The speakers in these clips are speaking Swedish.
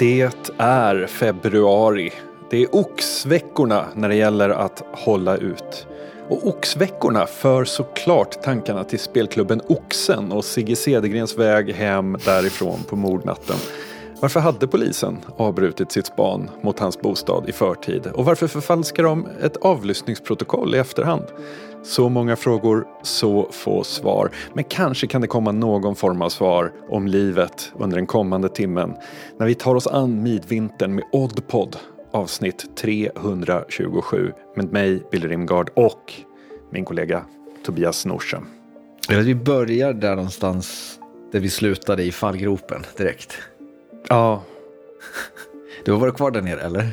Det är februari. Det är oxveckorna när det gäller att hålla ut. Och oxveckorna för såklart tankarna till spelklubben Oxen och Sigge Cedergrens väg hem därifrån på mordnatten. Varför hade polisen avbrutit sitt span mot hans bostad i förtid? Och varför förfalskar de ett avlyssningsprotokoll i efterhand? Så många frågor, så få svar. Men kanske kan det komma någon form av svar om livet under den kommande timmen när vi tar oss an midvintern med Oddpod avsnitt 327 med mig, Bill Rimgard och min kollega Tobias Nordström. Vi börjar där någonstans där vi slutade i fallgropen direkt. Ja. Du har varit kvar där nere eller?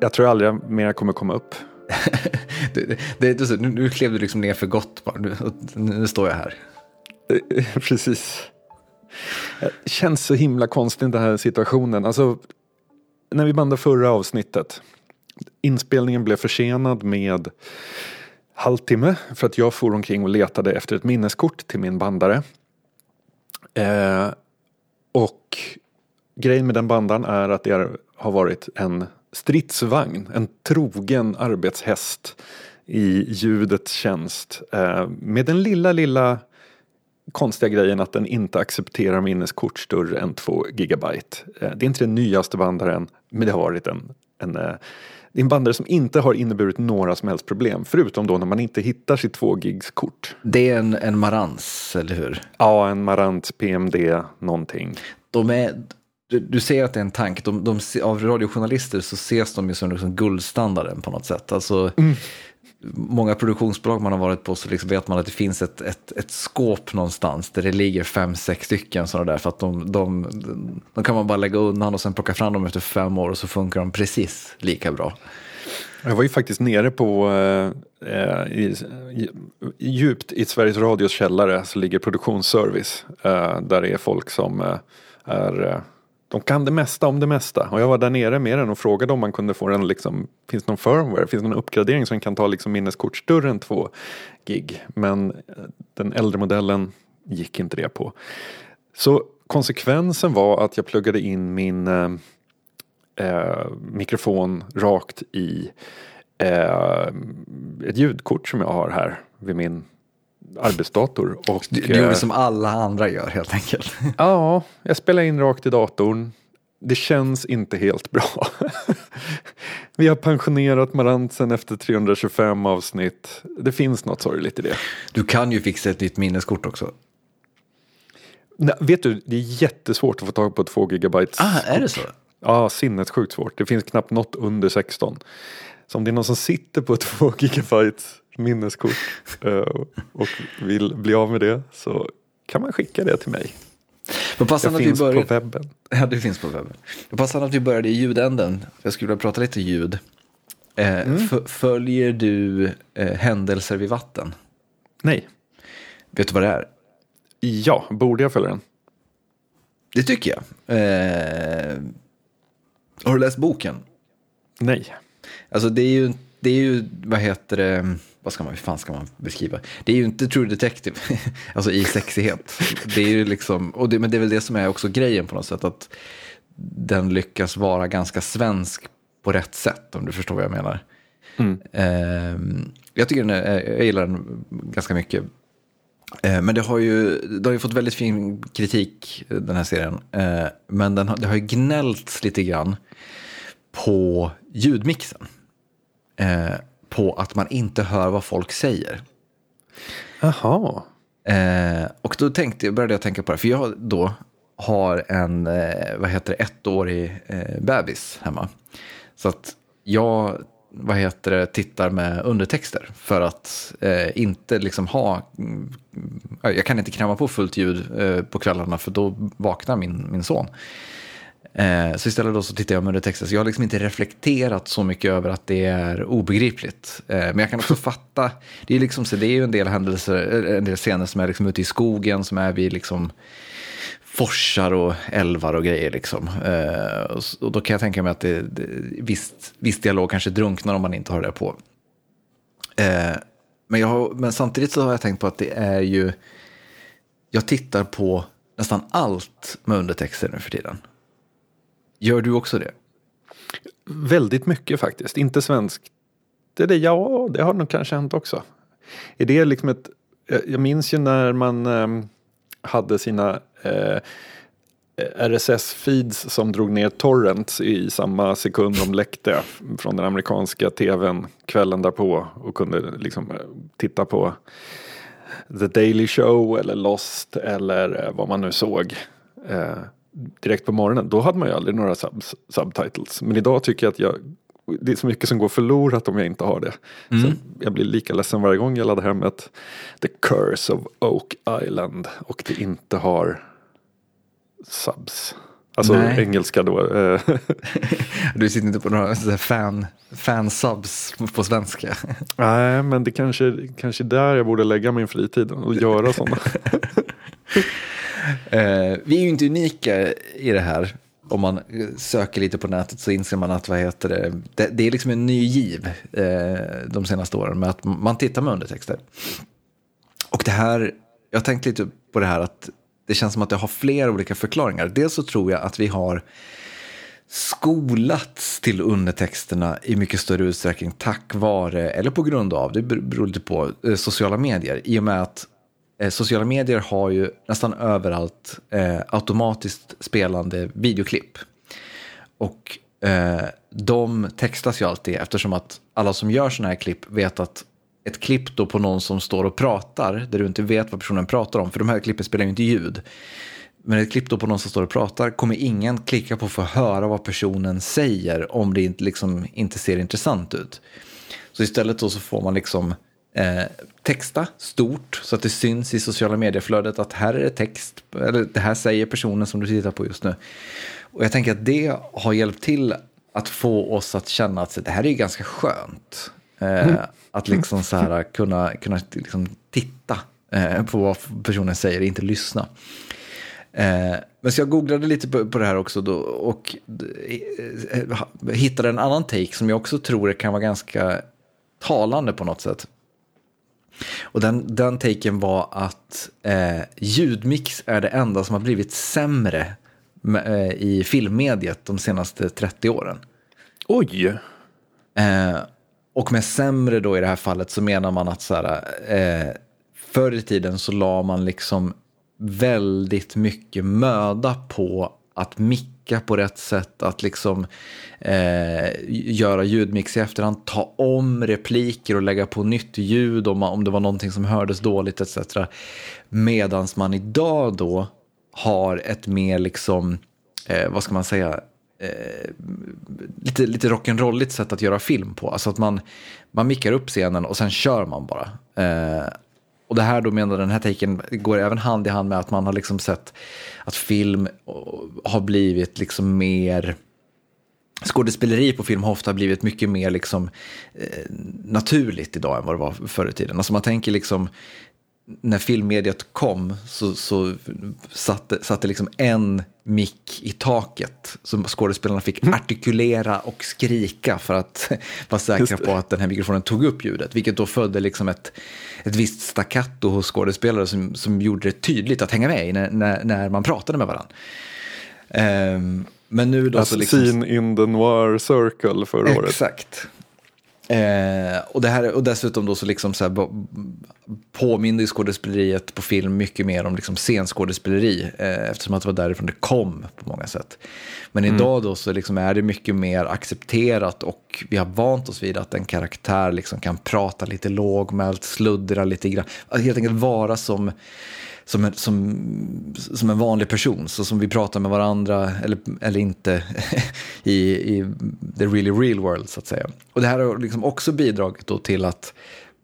Jag tror aldrig mer kommer komma upp. det, det, det, nu, nu klev du liksom ner för gott bara. Nu, nu står jag här. Eh, precis. Det känns så himla konstigt den här situationen. Alltså, när vi bandade förra avsnittet. Inspelningen blev försenad med halvtimme för att jag for omkring och letade efter ett minneskort till min bandare. Eh, och grejen med den bandaren är att det har varit en stridsvagn, en trogen arbetshäst i ljudets tjänst. Eh, med den lilla, lilla konstiga grejen att den inte accepterar minneskort större än 2 gigabyte. Eh, det är inte den nyaste bandaren, men det har varit en, en eh, det är en bandare som inte har inneburit några som helst problem, förutom då när man inte hittar sitt 2 gigs kort. Det är en, en Marantz, eller hur? Ja, en Marantz PMD någonting. De är, du, du ser att det är en tank. De, de, av radiojournalister så ses de ju som liksom guldstandarden på något sätt. Alltså, mm. Många produktionsbolag man har varit på så liksom vet man att det finns ett, ett, ett skåp någonstans där det ligger fem, sex stycken sådana där. För att de, de, de kan man bara lägga undan och sen plocka fram dem efter fem år och så funkar de precis lika bra. Jag var ju faktiskt nere på, eh, i, djupt i Sveriges Radios källare så ligger produktionsservice. Eh, där det är folk som eh, är eh, de kan det mesta om det mesta. Och jag var där nere med den och frågade om man kunde få den liksom, finns det någon firmware, finns det någon uppgradering som kan ta liksom minneskort större än 2 gig. Men eh, den äldre modellen gick inte det på. Så konsekvensen var att jag pluggade in min eh, eh mikrofon rakt i eh, ett ljudkort som jag har här vid min arbetsdator. Och, du, du gjorde som alla andra gör helt enkelt. Ja, jag spelar in rakt i datorn. Det känns inte helt bra. Vi har pensionerat Marantsen efter 325 avsnitt. Det finns något sorgligt i det. Du kan ju fixa ett nytt minneskort också. Nej, vet du, det är jättesvårt att få tag på 2 gigabytes. Ah, är det så? Ja, sinnessjukt svårt. Det finns knappt något under 16. Så om det är någon som sitter på 2 gigabytes minneskort eh, och vill bli av med det så kan man skicka det till mig. Jag finns började... på webben. Ja, det finns på webben. Passande att vi började i ljudänden. Jag skulle vilja prata lite ljud. Eh, mm. Följer du eh, händelser vid vatten? Nej. Vet du vad det är? Ja, borde jag följa den? Det tycker jag. Eh, har du läst boken? Nej. Alltså det är ju, det är ju vad heter det, vad ska man, hur fan ska man beskriva? Det är ju inte True Detective, alltså i sexighet. Det är ju liksom, och det, men det är väl det som är också grejen på något sätt, att den lyckas vara ganska svensk på rätt sätt, om du förstår vad jag menar. Mm. Eh, jag tycker den är, jag gillar den ganska mycket. Eh, men det har, ju, det har ju fått väldigt fin kritik, den här serien. Eh, men den har, det har ju gnällts lite grann på ljudmixen. På att man inte hör vad folk säger. Jaha. Eh, och då tänkte, började jag tänka på det, för jag då har en, eh, vad heter det, ettårig eh, bebis hemma. Så att jag, vad heter det, tittar med undertexter för att eh, inte liksom ha, mm, jag kan inte kräma på fullt ljud eh, på kvällarna för då vaknar min, min son. Eh, så istället då så tittar jag med undertexter. Så jag har liksom inte reflekterat så mycket över att det är obegripligt. Eh, men jag kan också fatta, det är, liksom, så det är ju en del händelser, eh, en del scener som är liksom ute i skogen, som är vid liksom forsar och älvar och grejer. Liksom. och då kan jag tänka mig att det, det, visst, viss dialog kanske drunknar om man inte har det på. men, jag har, men samtidigt så har jag tänkt på att det är ju, jag tittar på nästan allt med undertexter nu för tiden. Gör du också det? Väldigt mycket faktiskt. Inte svensk. Det är det, ja, det har nog kanske hänt också. Är det liksom ett, jag minns ju när man eh, hade sina eh, RSS-feeds som drog ner torrents i samma sekund de läckte från den amerikanska tvn kvällen därpå och kunde liksom eh, titta på The Daily Show eller Lost eller eh, vad man nu såg eh, direkt på morgonen. Då hade man ju aldrig några sub subtitles. Men idag tycker jag att jag, det är så mycket som går förlorat om jag inte har det. Mm. Så jag blir lika ledsen varje gång jag laddar hem ett The Curse of Oak Island och det inte har subs. Alltså Nej. engelska då. Eh. du sitter inte på några fan, fan subs på svenska. Nej, men det kanske, kanske där jag borde lägga min fritid och göra sådana. eh, vi är ju inte unika i det här. Om man söker lite på nätet så inser man att vad heter det, det, det är liksom en ny giv eh, de senaste åren med att man tittar med undertexter. Och det här, jag har tänkt lite på det här att det känns som att det har flera olika förklaringar. Dels så tror jag att vi har skolats till undertexterna i mycket större utsträckning tack vare, eller på grund av, det beror lite på, eh, sociala medier. I och med att Eh, sociala medier har ju nästan överallt eh, automatiskt spelande videoklipp. Och eh, de textas ju alltid eftersom att alla som gör sådana här klipp vet att ett klipp då på någon som står och pratar, där du inte vet vad personen pratar om, för de här klippen spelar ju inte ljud. Men ett klipp då på någon som står och pratar kommer ingen klicka på för att höra vad personen säger om det inte, liksom, inte ser intressant ut. Så istället då så får man liksom eh, texta stort så att det syns i sociala medieflödet att här är det text, eller det här säger personen som du tittar på just nu. Och jag tänker att det har hjälpt till att få oss att känna att det här är ganska skönt. Eh, mm. Att liksom så här, kunna, kunna liksom titta eh, på vad personen säger, inte lyssna. Eh, men så jag googlade lite på, på det här också då, och eh, hittade en annan take som jag också tror kan vara ganska talande på något sätt. Och den, den taken var att eh, ljudmix är det enda som har blivit sämre med, eh, i filmmediet de senaste 30 åren. Oj! Eh, och med sämre då i det här fallet så menar man att så här, eh, förr i tiden så la man liksom väldigt mycket möda på att micka på rätt sätt, att liksom eh, göra ljudmix i efterhand, ta om repliker och lägga på nytt ljud om, om det var någonting som hördes dåligt etc. Medan man idag då har ett mer liksom, eh, vad ska man säga, eh, lite, lite rock'n'rolligt sätt att göra film på. Alltså att man, man mickar upp scenen och sen kör man bara. Eh, och det här då menar den här taken går även hand i hand med att man har liksom sett att film eh, har blivit liksom mer skådespeleri på film har ofta blivit mycket mer liksom, eh, naturligt idag än vad det var förr i tiden. Alltså man tänker liksom när filmmediet kom så, så satte, satte liksom en mick i taket som skådespelarna fick mm. artikulera och skrika för att vara säkra på att den här mikrofonen tog upp ljudet. Vilket då födde liksom ett, ett visst staccato hos skådespelare som, som gjorde det tydligt att hänga med i när, när, när man pratade med varandra. Um, men nu då As så liksom... Seen in the noir circle förra året. Exakt. Eh, och, det här, och dessutom då så liksom så här, påminner skådespeleriet på film mycket mer om liksom scenskådespeleri eh, eftersom att det var därifrån det kom på många sätt. Men mm. idag då så liksom är det mycket mer accepterat och vi har vant oss vid att en karaktär liksom kan prata lite lågmält, sluddra lite grann, att helt enkelt vara som som en, som, som en vanlig person, så som vi pratar med varandra eller, eller inte i, i the really real world så att säga. Och det här har liksom också bidragit då till att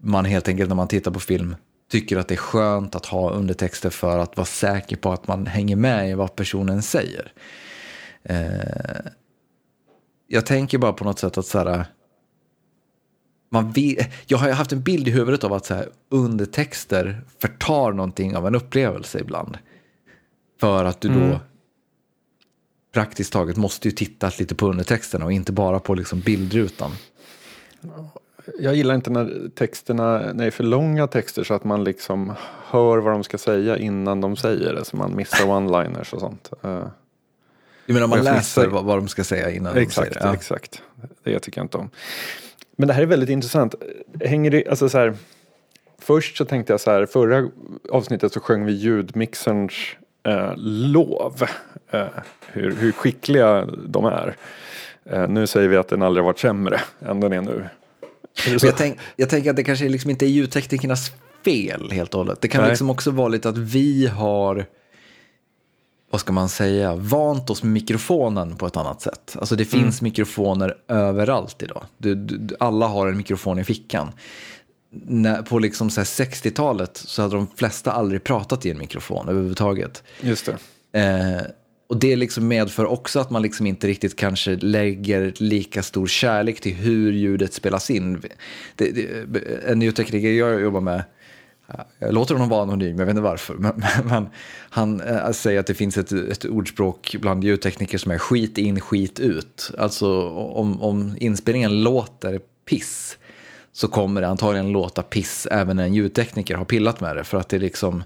man helt enkelt när man tittar på film tycker att det är skönt att ha undertexter för att vara säker på att man hänger med i vad personen säger. Eh, jag tänker bara på något sätt att så här, man vill, jag har haft en bild i huvudet av att så här, undertexter förtar någonting av en upplevelse ibland. För att du då mm. praktiskt taget måste ju titta lite på undertexterna och inte bara på liksom bildrutan. Jag gillar inte när texterna, när det är för långa texter så att man liksom hör vad de ska säga innan de säger det. Så man missar one-liners och sånt. Uh. Du menar om man läser fnissar- vad, de ska säga innan de Exakt, säger det? Ja. exakt. Det tycker jag inte om. Men det här är väldigt intressant. Hänger det, alltså så här, först så tänkte jag så här, förra avsnittet så sjöng vi ljudmixerns eh, lov. Eh, hur, hur skickliga de är. Eh, nu säger vi att den aldrig varit sämre än den är nu. Är jag, tänk, jag tänker att det kanske liksom inte är ljudteknikernas fel helt och hållet. Det kan Nej. liksom också vara lite att vi har, vad ska man säga, vant oss med mikrofonen på ett annat sätt. Alltså det finns mikrofoner överallt idag. Du, du, alla har en mikrofon i fickan. När, på liksom så här 60-talet så hade de flesta aldrig pratat i en mikrofon överhuvudtaget. Just det. Eh, och det liksom medför också att man liksom inte riktigt kanske lägger lika stor kärlek till hur ljudet spelas in. Det, det, en ljudtekniker jag jobbar med, jag låter honom vara anonym, jag vet inte varför, men, men, men han äh, säger att det finns ett, ett ordspråk bland ljudtekniker som är skit in, skit ut. Alltså om, om inspelningen låter piss så kommer det antagligen låta piss även när en ljudtekniker har pillat med det. För att det liksom,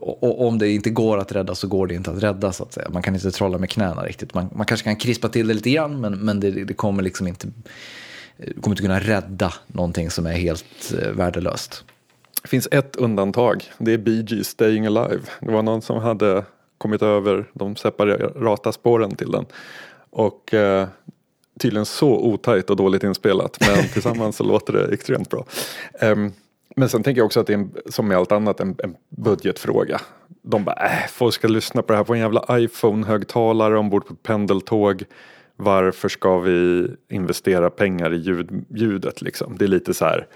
och och om det inte går att rädda så går det inte att rädda så att säga. Man kan inte trolla med knäna riktigt. Man, man kanske kan krispa till det lite grann men, men det, det kommer liksom inte, eh, kommer inte kunna rädda någonting som är helt eh, värdelöst. Det finns ett undantag. Det är Bee Gees Staying Alive. Det var någon som hade kommit över de separata spåren till den. Och eh, tydligen så otajt och dåligt inspelat. Men tillsammans så låter det extremt bra. Ehm, men sen tänker jag också att det är en, som med allt annat en, en budgetfråga. De bara, äh, folk ska lyssna på det här på en jävla iPhone-högtalare ombord på ett pendeltåg. Varför ska vi investera pengar i ljud, ljudet liksom? Det är lite så här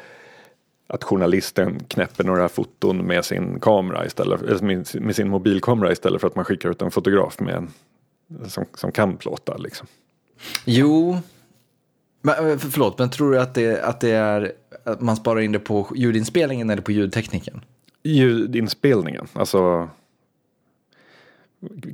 att journalisten knäpper några foton med sin kamera istället, med, sin mobilkamera istället för att man skickar ut en fotograf med en, som, som kan plåta. Liksom. Jo, men, eh, för- förlåt, men tror du att det, att det är att man sparar in det på ljudinspelningen eller på ljudtekniken? Ljudinspelningen, alltså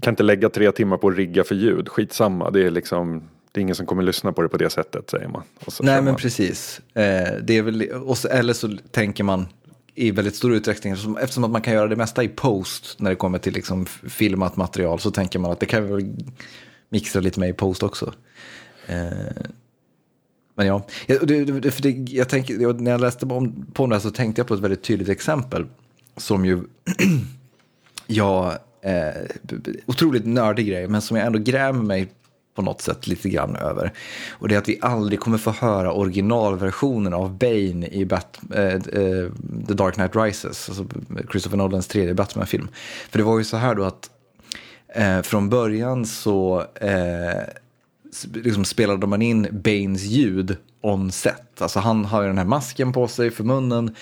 kan inte lägga tre timmar på att rigga för ljud, skitsamma, det är liksom det är ingen som kommer lyssna på det på det sättet säger man. Nej, men man. precis. Eh, det är väl, och så, eller så tänker man i väldigt stor utsträckning, som- eftersom att man kan göra det mesta i post när det kommer till liksom filmat material, så tänker man att det kan vi väl mixa lite med i post också. Eh, men ja, jag, det, det, för det, jag tänker, när jag läste om, på det här så tänkte jag på ett väldigt tydligt exempel som ju jag, eh, otroligt nördig grej, men som jag ändå grämer mig på något sätt lite grann över. Och det är att vi aldrig kommer få höra originalversionen av Bane i Bat, äh, äh, The Dark Knight Rises, alltså Christopher Nolans tredje Batman-film. För det var ju så här då att äh, från början så liksom spelade man in Banes ljud on set. Alltså han har ju den här masken på sig för munnen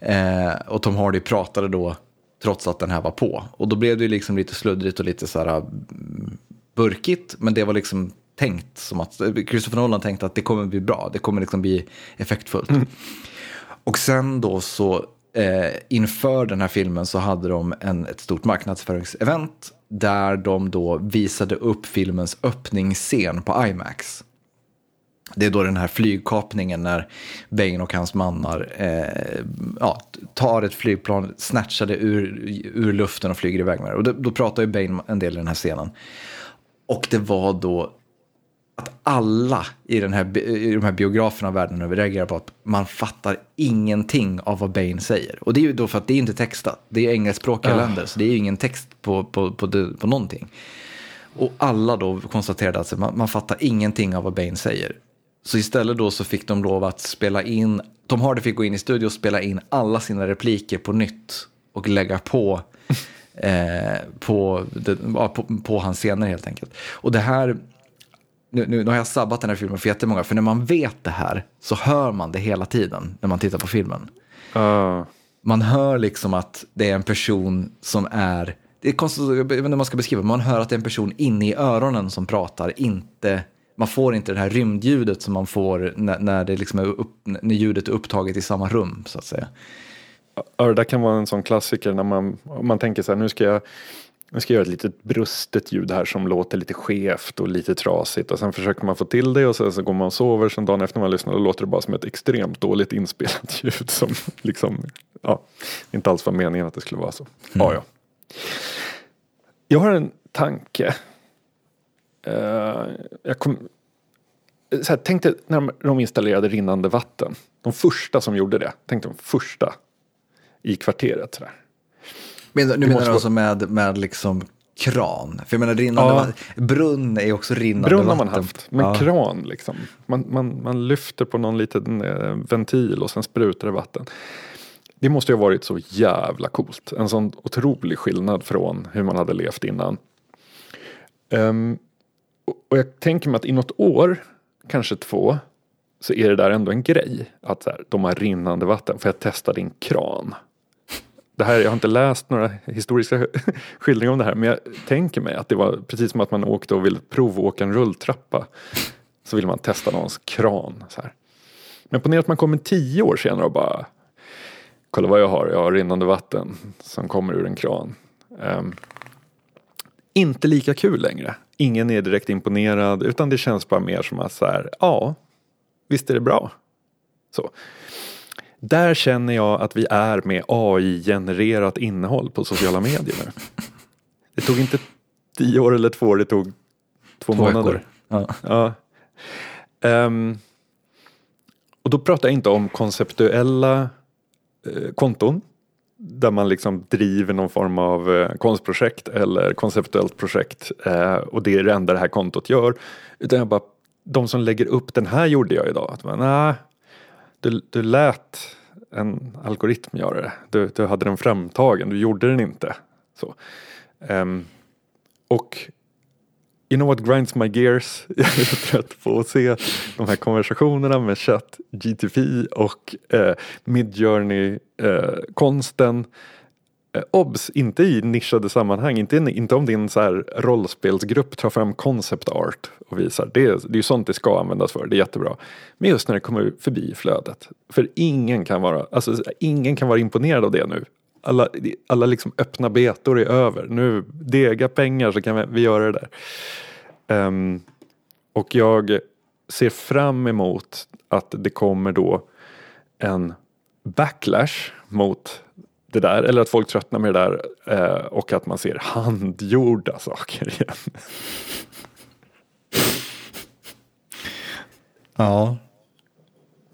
eh, och Tom Hardy pratade då trots att den här var på. Och då blev det ju liksom lite sluddrigt och lite så här mm, burkigt, men det var liksom tänkt som att Christopher Nolan tänkte att det kommer bli bra, det kommer liksom bli effektfullt. Och sen då så eh, inför den här filmen så hade de en, ett stort marknadsföringsevent där de då visade upp filmens öppningsscen på IMAX. Det är då den här flygkapningen när Bane och hans mannar eh, ja, tar ett flygplan, snatchar det ur, ur luften och flyger iväg med det. Och då, då pratar ju Bane en del i den här scenen. Och det var då att alla i, den här, i de här biograferna världen över reagerar på att man fattar ingenting av vad Bane säger. Och det är ju då för att det är inte textat. Det är engelskspråkiga länder, så det är ju ingen text på, på, på, det, på någonting. Och alla då konstaterade att man, man fattar ingenting av vad Bane säger. Så istället då så fick de lov att spela in, Tom Hardy fick gå in i studio och spela in alla sina repliker på nytt och lägga på eh, på, det, på, på hans scener helt enkelt. Och det här, nu, nu, nu har jag sabbat den här filmen för jättemånga, för när man vet det här så hör man det hela tiden när man tittar på filmen. Ah, Man hör liksom att det är en person som är, det är konstigt, jag vet inte hur man ska beskriva, man hör att det är en person inne i öronen som pratar, inte, man får inte det här rymdljudet som man får när, när, det liksom är upp, när ljudet är upptaget i samma rum så att säga. Det där kan vara en sån klassiker när man, man tänker så här, nu ska jag nu ska jag göra ett litet brustet ljud här som låter lite skevt och lite trasigt och sen försöker man få till det och sen så går man och sover sen dagen efter man lyssnar och låter det bara som ett extremt dåligt inspelat ljud som liksom, ja, inte alls var meningen att det skulle vara så. Ja, ja. Jag har en tanke eh, jag kom, så här, tänk dig när de, de installerade rinnande vatten. De första som gjorde det. Tänk de första i kvarteret. Men, nu menar du alltså med, med liksom kran? För jag menar rinnande Ja. vatten, brunn är också rinnande Brunn har vatten. man haft, men ja. kran liksom. Man, man, man lyfter på någon liten eh, ventil och sen sprutar det vatten. Det måste ju ha varit så jävla coolt. En sån otrolig skillnad från hur man hade levt innan. Ehm, och, jag tänker mig att i något år, kanske två, så är det där ändå en grej. Att så här, de har rinnande vatten, för jag testade din kran. Det här, jag har inte läst några historiska skildringar om det här men jag tänker mig att det var precis som att man åkte och ville provåka en rulltrappa. Så vill man testa någons kran. Så här. Men ponera att man kommer tio år senare och bara Kolla vad jag har, jag har rinnande vatten som kommer ur en kran. Um, inte lika kul längre. Ingen är direkt imponerad utan det känns bara mer som att så här, ja, visst är det bra. Så. Där känner jag att vi är med AI-genererat innehåll på sociala medier nu. Det tog inte tio år eller två år, det tog två, Två månader. veckor. Ja. Ja. Ehm, och då pratar jag inte om konceptuella eh, konton där man liksom driver någon form av eh, konstprojekt eller konceptuellt projekt eh, och det är det enda det här kontot gör. Utan jag bara, de som lägger upp den här gjorde jag idag. Att man, nej, du, du lät en algoritm göra det. Du, du hade den framtagen, du gjorde den inte. Så. Um, och You know what grinds my gears? Jag är trött på att se de här konversationerna med chatt, GTP och eh, Midjourney-konsten. Eh, Eh, obs, inte i nischade sammanhang, inte, inte om din så här rollspelsgrupp tar fram concept art och visar. Det, är- det är ju sånt det ska användas för, det är jättebra. Men just när det kommer förbi flödet. För ingen kan vara, alltså, ingen kan vara imponerad av det nu. Alla, alla liksom öppna betor är över. Nu, dega pengar så kan vi, vi göra det där. Um, och jag ser fram emot att det kommer då en backlash mot det där. Eller att folk tröttnar med det där eh, och att man ser handgjorda saker igen. Ja.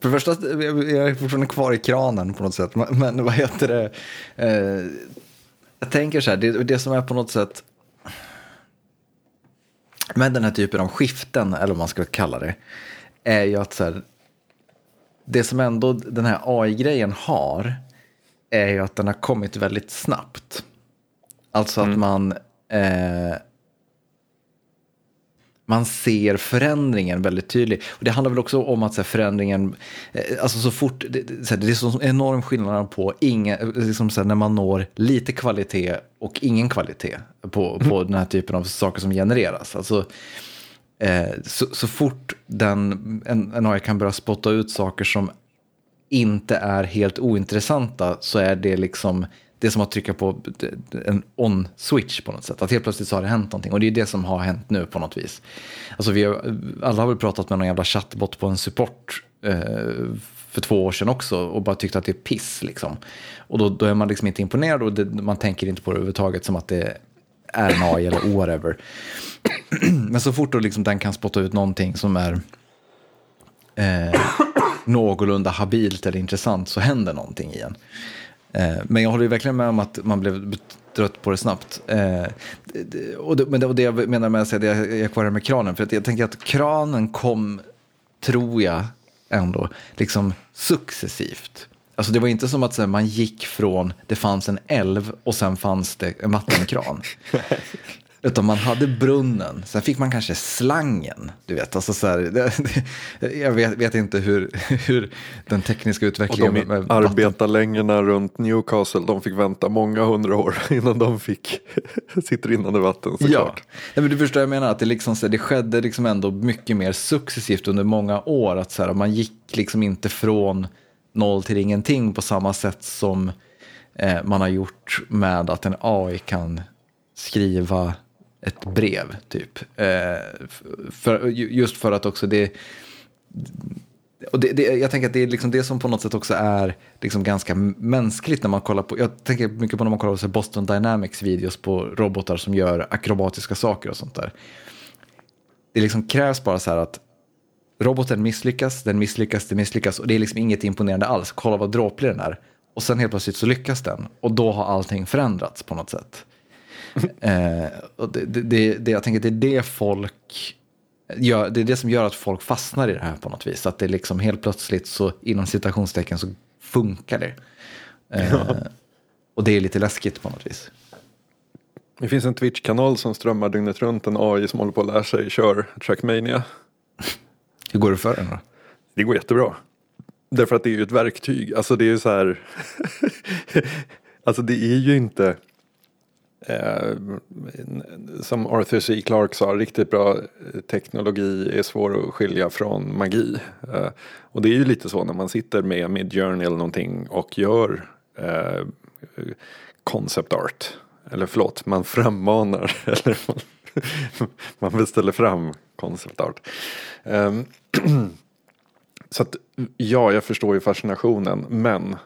För det första, jag är fortfarande kvar i kranen på något sätt. Men, men vad heter det? Eh, jag tänker så här, det, det som är på något sätt med den här typen av skiften, eller vad man ska kalla det, är ju att så här, det som ändå den här AI-grejen har, är ju att den har kommit väldigt snabbt. Alltså att man, eh, man ser förändringen väldigt tydligt. Och det handlar väl också om att så här, förändringen, eh, alltså så fort, det, så här, det är så enorm skillnad på inga, liksom så här, när man når lite kvalitet och ingen kvalitet på, på den här typen av saker som genereras. Alltså, eh, så, så fort den, en, en AI kan börja spotta ut saker som inte är helt ointressanta så är det liksom det är som att trycka på en on-switch på något sätt. Att helt plötsligt så har det hänt någonting. Och det är det som har hänt nu på något vis. Alltså vi har, alla har väl pratat med någon jävla chattbot på en support eh, för två år sedan också och bara tyckt att det är piss liksom. Och då, då är man liksom inte imponerad och det, man tänker inte på det överhuvudtaget som att det är en AI eller whatever. Men så fort då liksom den kan spotta ut någonting som är eh, någorlunda habilt eller intressant så händer någonting i en. Eh, men jag håller ju verkligen med om att man blev trött på det snabbt. Eh, det- och det, men det, och det jag menar med att säga det, jag jag kvar med kranen, för att jag tänker att kranen kom, tror jag, ändå liksom successivt. Alltså det var inte som att så här, man gick från det fanns en älv och sen fanns det en vattenkran. Utan man hade brunnen, sen fick man kanske slangen. Du vet, alltså så här, det, det, jag vet, vet inte hur, hur den tekniska Och utvecklingen de med vatten- arbetarlängorna runt Newcastle, de fick vänta många hundra år innan de fick sitt rinnande vatten Ja, såklart. Nej, men du förstår jag menar, att det, liksom, så här, det skedde liksom ändå mycket mer successivt under många år. Att så här, man gick liksom inte från noll till ingenting på samma sätt som eh, man har gjort med att en AI kan skriva ett brev, typ. Eh, för, just för att också det... Och det, det, jag tänker att det är liksom det som på något sätt också är liksom ganska mänskligt när man kollar på, jag tänker mycket på när man kollar på Boston Dynamics videos på robotar som gör akrobatiska saker och sånt där. det liksom krävs bara så här att roboten misslyckas, den misslyckas, den misslyckas och det är liksom inget imponerande alls. Kolla vad dråplig den är. Och sen helt plötsligt så lyckas den och då har allting förändrats på något sätt. eh, och det, det, det, jag tänker det är det folk gör, det är det som gör att folk fastnar i det här på något vis. Att det liksom helt plötsligt så inom citationstecken så funkar det. Eh, ja. Och det är lite läskigt på något vis. Det finns en Twitch-kanal som strömmar dygnet runt en AI som håller på att lära sig kör Trackmania. Hur går det för den då? Det går jättebra. Därför att det är ju ett verktyg. Alltså det är ju så här. alltså det är ju inte. Eh, som Arthur C. Clarke sa, riktigt bra teknologi är svår att skilja från magi. Eh, och det är ju lite så när man sitter med Midjourney eller någonting och gör eh, concept art. Eller förlåt, man frammanar. Eller man, man beställer fram concept art. Eh, så att ja, jag förstår ju fascinationen. Men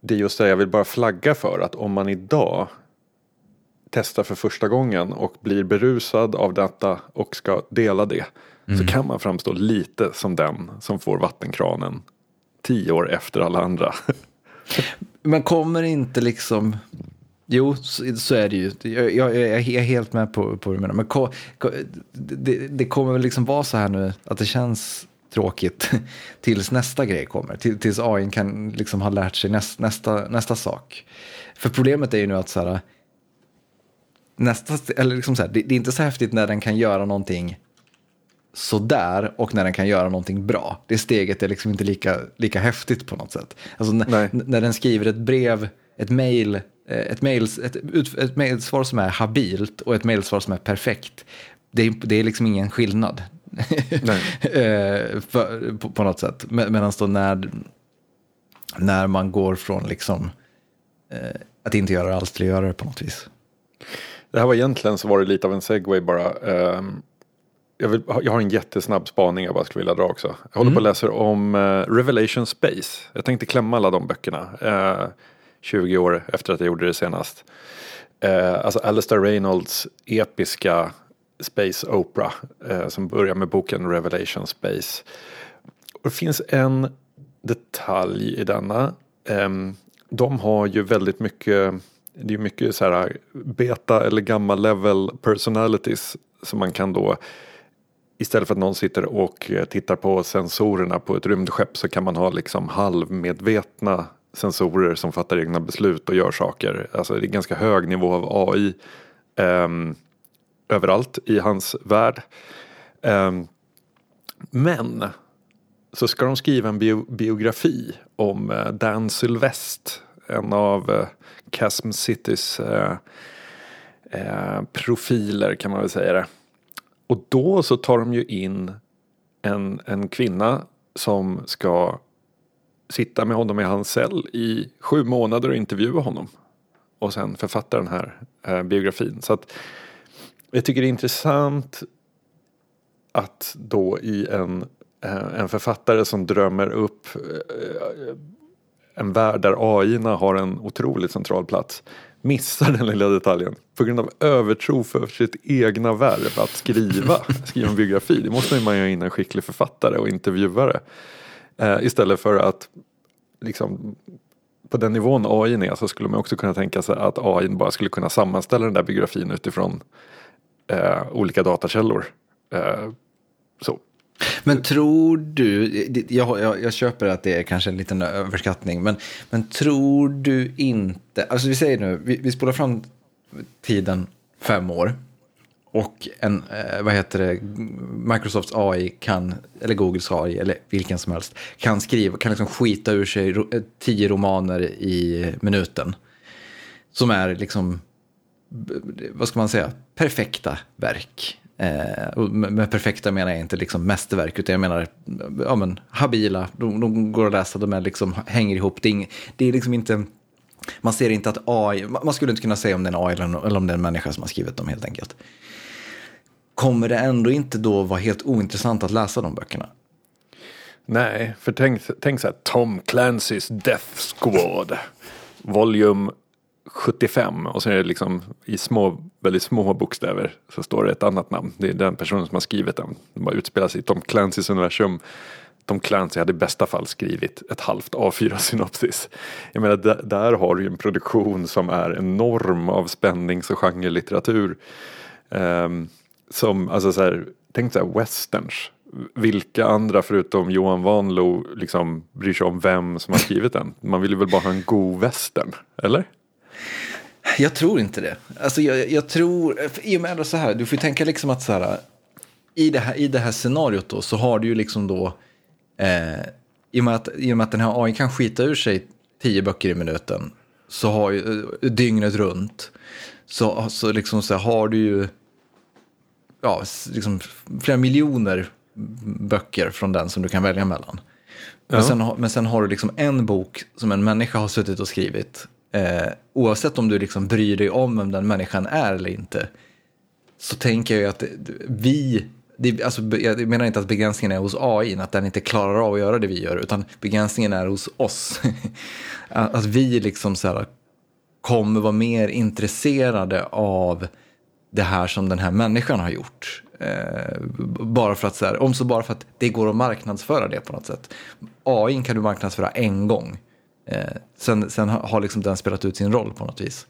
det är just det jag vill bara flagga för. Att om man idag testar för första gången och blir berusad av detta och ska dela det. Mm. Så kan man framstå lite som den som får vattenkranen tio år efter alla andra. Men kommer inte liksom Jo, så, så, är det ju. Jag, jag, jag, är helt med på, på vad du menar. Men ko, ko, det, det, kommer väl liksom vara så här nu att det känns tråkigt tills nästa grej kommer. Till, tills AI kan liksom ha lärt sig näst, nästa, nästa sak. För problemet är ju nu att så här, nästa, eller liksom så här, det, det, är inte så häftigt när den kan göra någonting sådär och när den kan göra någonting bra. Det steget är liksom inte lika, lika häftigt på något sätt. Alltså när, den skriver ett brev, ett mail Eh, ett, mails, ett, ett mailsvar som är habilt och ett mailsvar som är perfekt. Det är, det är liksom ingen skillnad. Eh, för, på, på, något sätt. Med, Medan då när, när man går från liksom, eh, att inte göra allt till att göra det på något vis. Det här var egentligen så var det lite av en segway bara. Um, jag, vill, jag, har en jättesnabb spaning jag bara skulle vilja dra också. Jag håller mm. på att läsa om uh, Revelation Space. Jag tänkte klämma alla de böckerna. Uh, 20 år efter att jag gjorde det senast. Eh, alltså Alistair Reynolds episka Space Opera eh, som börjar med boken Revelation Space. Och det finns en detalj i denna. Eh, de har ju väldigt mycket, det är mycket så här beta eller gamma level personalities som man kan då Istället för att någon sitter och tittar på sensorerna på ett rymdskepp så kan man ha liksom halvmedvetna sensorer som fattar egna beslut och gör saker. Alltså det är ganska hög nivå av AI eh, överallt i hans värld. Eh, men så ska de skriva en bio biografi om eh, Dan Sylvest, en av eh, Chasm Citys eh, eh, profiler kan man väl säga det. Och då så tar de ju in en, en kvinna som ska sitta med honom i hans cell i sju månader och intervjua honom. Och sen författa den här eh, biografin. Så att jag tycker det är intressant att då i en, eh, en författare som drömmer upp eh, en värld där AI har en otroligt central plats missar den lilla detaljen på grund av övertro för sitt egna verb att skriva, skriva en biografi. Det måste man ju ha in en skicklig författare och intervjuare. Eh, istället för att liksom, på den nivån AI är så skulle man också kunna tänka sig att AI bara skulle kunna sammanställa den där biografin utifrån eh, olika datakällor. Eh, så. Men tror du, jag, jag, jag, köper att det är kanske en liten överskattning, men, men tror du inte, alltså vi säger nu, vi, vi spolar fram tiden fem år och en, eh, vad heter det, Microsofts AI kan, eller Googles AI, eller vilken som helst, kan skriva, kan liksom skita ur sig ro, eh, tio romaner i minuten. Som är liksom, vad ska man säga, perfekta verk. Eh, med perfekta menar jag inte liksom mästerverk, utan jag menar ja, men, habila, de, de går att läsa, de är liksom, hänger ihop. Det är, ing, det är liksom inte, man ser inte att AI, man skulle inte kunna säga om det är en AI eller, eller om det är en människa som har skrivit dem helt enkelt kommer det ändå inte då vara helt ointressant att läsa de böckerna? Nej, för tänk, tänk så här, Tom Clancy's Death Squad. Volume 75 och så är det liksom i små, väldigt små bokstäver så står det ett annat namn. Det är den personen som har skrivit den. Den bara utspelar sig i Tom Clancys universum. Tom Clancy hade i bästa fall skrivit ett halvt A4-synopsis. Jag menar, där, där har du ju en produktion som är enorm av spännings och genrelitteratur. Um, som, alltså så här, tänk så här westerns. Vilka andra förutom Johan Wanlo liksom bryr sig om vem som har skrivit den? Man vill ju väl bara ha en god western, eller? Jag tror inte det. Alltså jag, jag tror, i och med så här, du får tänka liksom att så här, i det här, i det här scenariot då så har du ju liksom då, eh, i, och med att, i och med att den här AI kan skita ur sig tio böcker i minuten, så har ju, eh, dygnet runt, så, så liksom så har du ju ja, liksom flera miljoner böcker från den som du kan välja mellan. Men, ja. sen, men sen har du liksom en bok som en människa har suttit och skrivit. Eh, oavsett om du liksom bryr dig om vem den människan är eller inte. Så tänker jag att vi, det, alltså, jag menar inte att begränsningen är hos AI, att den inte klarar av att göra det vi gör, utan begränsningen är hos oss. att vi liksom så här, kommer vara mer intresserade av det här som den här människan har gjort. Eh, bara för att, så här, om så bara för att det går att marknadsföra det på något sätt. AI kan du marknadsföra en gång. Eh, sen, sen har liksom den spelat ut sin roll på något vis.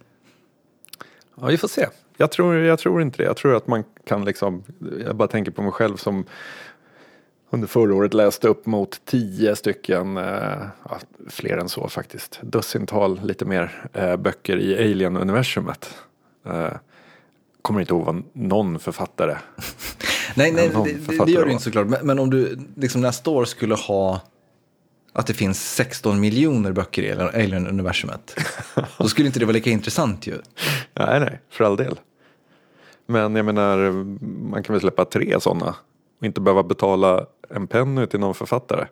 Ja, vi får se. Jag tror, jag tror inte det. Jag tror att man kan liksom, jag bara tänker på mig själv som under förra året läste upp mot tio stycken, eh, ja, fler än så faktiskt, dussintal lite mer eh, böcker i Alien-universumet. Eh, kommer inte ihåg vad någon författare. nej, nej det, författare det, gör du inte såklart. Men, men, om du liksom nästa år skulle ha att det finns 16 miljoner böcker i Alien-universumet. då skulle inte det vara lika intressant ju. Nej, nej, för all del. Men jag menar, man kan väl släppa tre sådana och inte behöva betala en penny till någon författare.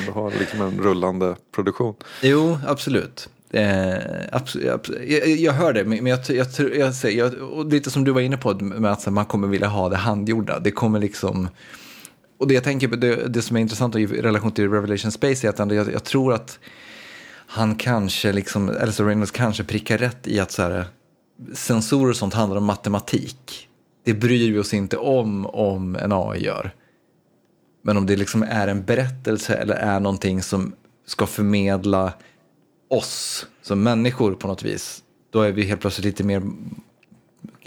Ändå ha liksom en rullande produktion. Jo, absolut. Eh, absolut, jag, jag, hör det, men jag, jag, jag, jag, och lite som du var inne på med att man kommer vilja ha det handgjorda. Det kommer liksom... Och det jag tänker det, det som är intressant i relation till Revelation Space är att jag, jag tror att han kanske, liksom, Elsa Reynolds kanske prickar rätt i att så här, sensorer och sånt handlar om matematik. Det bryr vi oss inte om om en AI gör. Men om det liksom är en berättelse eller är någonting som ska förmedla oss som människor på något vis, då är vi helt plötsligt lite mer,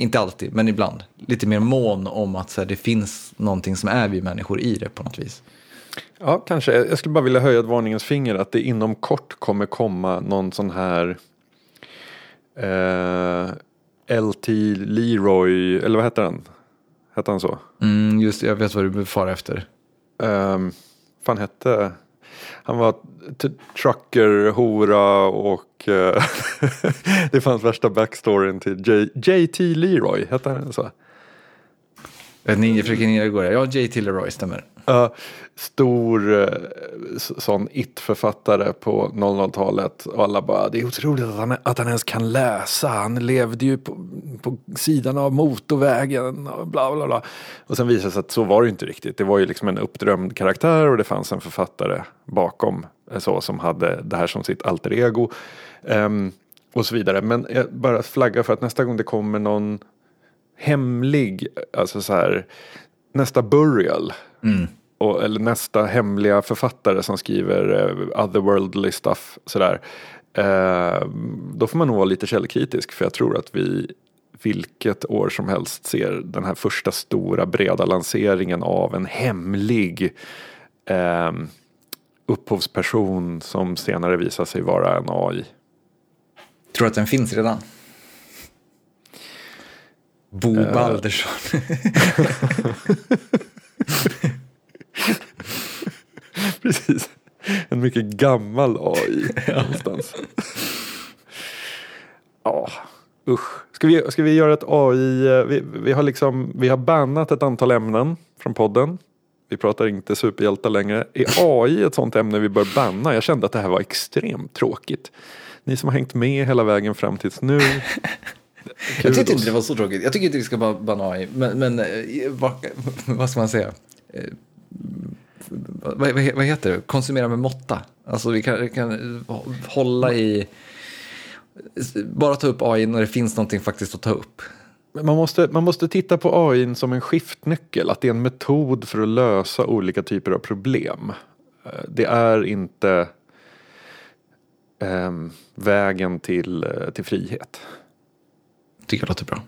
inte alltid, men ibland, lite mer mån om att så här, det finns någonting som är vi människor i det på något vis. Ja, kanske. Jag skulle bara vilja höja ett varningens finger att det inom kort kommer komma någon sån här eh, LT Leroy, eller vad heter han? Hette han så? Mm, just jag vet vad du far efter. Um, fan hette han var trucker, hora och uh, det fanns värsta backstoryn till J, JT Leroy, hette han så? Ninja Fröken Ninja går Ja, JT Leroy stämmer. Uh, stor uh, sån it-författare på 00-talet och alla bara det är otroligt att han, att han ens kan läsa. Han levde ju på, på sidan av motorvägen och bla bla bla. Och sen visade det sig att så var det inte riktigt. Det var ju liksom en uppdrömd karaktär och det fanns en författare bakom eh, så som hade det här som sitt alter ego. Um, och så vidare. Men jag bara flaggar för att nästa gång det kommer någon hemlig, alltså så här, nästa burial. Mm. Och, eller nästa hemliga författare som skriver uh, otherworldly stuff. Sådär. Uh, då får man nog vara lite källkritisk för jag tror att vi vilket år som helst ser den här första stora breda lanseringen av en hemlig uh, upphovsperson som senare visar sig vara en AI. Tror du att den finns redan? Bo uh. Baldersson. Precis. En mycket gammal AI någonstans. Ja, usch. Ska vi, ska vi göra ett AI? Eh, vi, vi, har liksom, vi har bannat ett antal ämnen från podden. Vi pratar inte superhjältar längre. Är AI ett sånt ämne vi bör banna? Jag kände att det här var extremt tråkigt. Ni som har hängt med hela vägen fram tills nu. Jag tyckte inte det var så tråkigt. Jag tycker inte vi ska bara banna AI. Men, men eh, vad, vad ska man säga? Eh, vad, vad, heter det? Konsumera med måtta. Alltså vi kan, vi kan hålla i bara ta upp AI när det finns någonting faktiskt att ta upp. Man måste, man måste titta på AI som en skiftnyckel, att det är en metod för att lösa olika typer av problem. Eh, det är inte eh, vägen till, eh, till frihet. Tycker jag låter bra.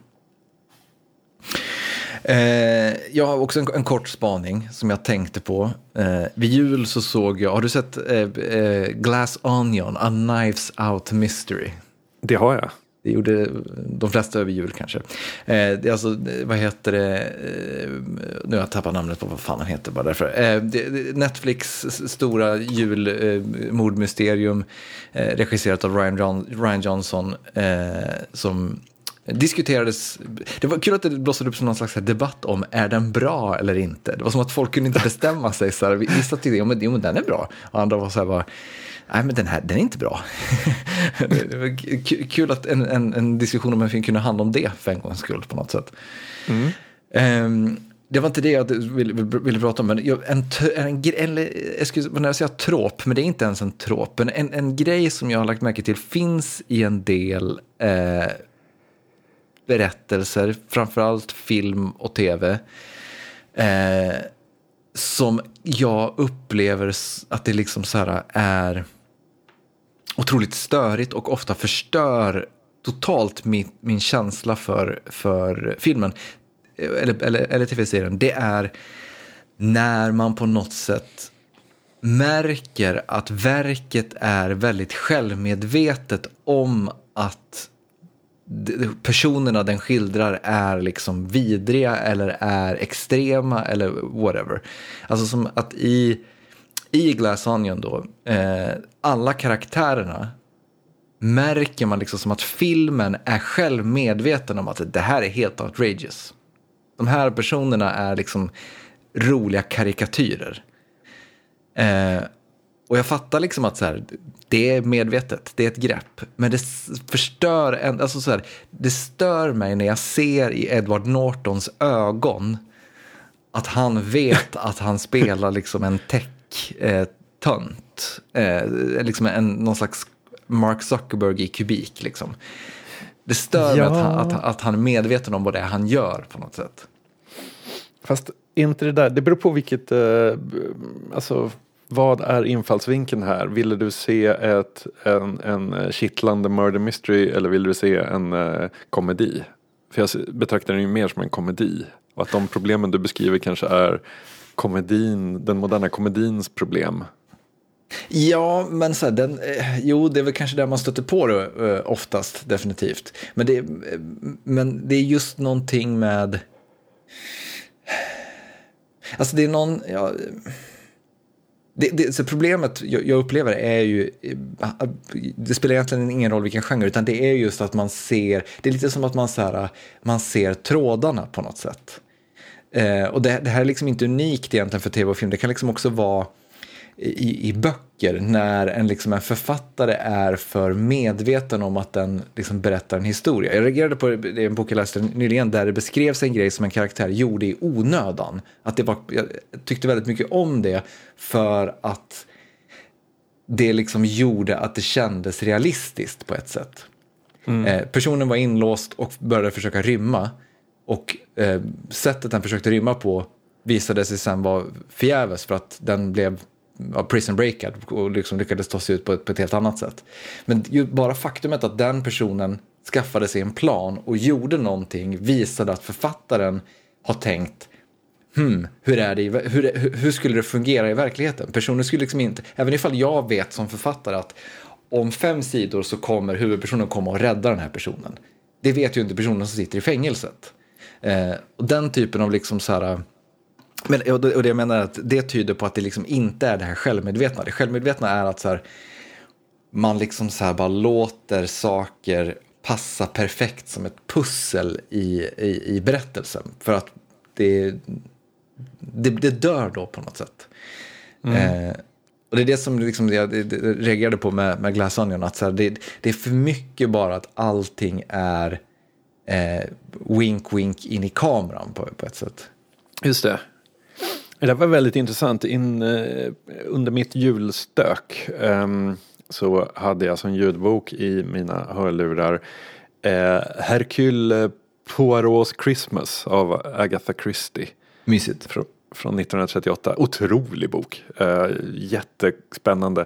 Eh, jag har också en, en, kort spaning som jag tänkte på. Eh, vid jul så såg jag, har du sett eh, eh Glass Onion, A Knives Out Mystery? Det har jag. Det gjorde de flesta över jul kanske. Eh, det är alltså, eh, vad heter det, eh, nu har jag tappat namnet på vad fan han heter bara därför. Eh, Netflix stora julmordmysterium eh, eh, regisserat av Ryan, John, Ryan Johnson eh, som diskuterades, det var kul att det blossade upp som någon slags debatt om är den bra eller inte. Det var som att folk kunde inte bestämma sig. Så här, vissa tyckte ja, men, jo, men den är bra och andra var så här bara, nej men den här den är inte bra. kul att en, en, en, diskussion om en film kunde handla om det för en gångs skull på något sätt. Mm. Um, det var inte det jag ville, ville, ville prata om, men en, en, en, jag skulle säga tråp, men det är inte ens en tråp. En, en, en grej som jag har lagt märke till finns i en del eh, berättelser, framförallt film och tv, eh, som jag upplever att det liksom så här är otroligt störigt och ofta förstör totalt min, min känsla för, för filmen eller, eller, eller tv-serien. Det är när man på något sätt märker att verket är väldigt självmedvetet om att personerna den skildrar är liksom vidriga eller är extrema eller whatever. Alltså som att i, i Glass Onion då, eh, alla karaktärerna märker man liksom som att filmen är själv medveten om att det här är helt outrageous. De här personerna är liksom roliga karikatyrer. Eh, och jag fattar liksom att så här, det är medvetet, det är ett grepp. Men det förstör, en, alltså så här, det stör mig när jag ser i Edward Nortons ögon att han vet att han spelar liksom en tech tech-tönt. Eh, eh, liksom en, någon slags Mark Zuckerberg i kubik. Liksom. Det stör ja. mig att han, att, att han är medveten om vad det är han gör på något sätt. Fast inte det där, det beror på vilket, eh, alltså vad är infallsvinkeln här? Ville du se ett, en, en kittlande murder mystery eller vill du se en uh, komedi? För jag betraktar den ju mer som en komedi. Och att de problemen du beskriver kanske är komedin, den moderna komedins problem. Ja, men så här, den, eh, jo, det är väl kanske där man stöter på det eh, oftast, definitivt. Men det, eh, men det är just någonting med... Alltså det är någon... Ja, det, det, så problemet jag, jag, upplever är ju, eh, det spelar egentligen ingen roll vilken genre, utan det är just att man ser, det är lite som att man, så här, man ser trådarna på något sätt. Eh, och det, det, här är liksom inte unikt egentligen för tv och film, det kan liksom också vara i, i böcker när en, liksom en författare är för medveten om att den liksom berättar en historia. Jag reagerade på det, en bok jag läste nyligen där det beskrevs en grej som en karaktär gjorde i onödan. Att det var, jag tyckte väldigt mycket om det för att det liksom gjorde att det kändes realistiskt på ett sätt. Mm. Eh, personen var inlåst och började försöka rymma och eh, sättet den försökte rymma på visade sig sen vara förgäves för att den blev ja, prison breakad och liksom lyckades ta sig ut på ett, på ett helt annat sätt. Men ju, bara faktumet att den personen skaffade sig en plan och gjorde någonting visade att författaren har tänkt hmm, hur, är det, hur, hur skulle det fungera i verkligheten? Personen skulle liksom inte, även ifall jag vet som författare att om fem sidor så kommer huvudpersonen komma och rädda den här personen. Det vet ju inte personen som sitter i fängelset. Eh, och den typen av liksom så här, men, och det, och det jag menar är att det tyder på att det liksom inte är det här självmedvetna. Det självmedvetna är att så här, man liksom så här bara låter saker passa perfekt som ett pussel i, i, i berättelsen. För att det, det, det dör då på något sätt. Mm. Eh, och det är det som liksom jag reagerade på med, med Glass Onion, att så här, det, det, är för mycket bara att allting är eh, wink wink in i kameran på, på ett sätt. Just det. Det var väldigt intressant. In, uh, under mitt julstök um, så hade jag som ljudbok i mina hörlurar eh, Hercule Poirots Christmas av Agatha Christie. Mysigt. Från, från 1938. Otrolig bok. Eh, jättespännande.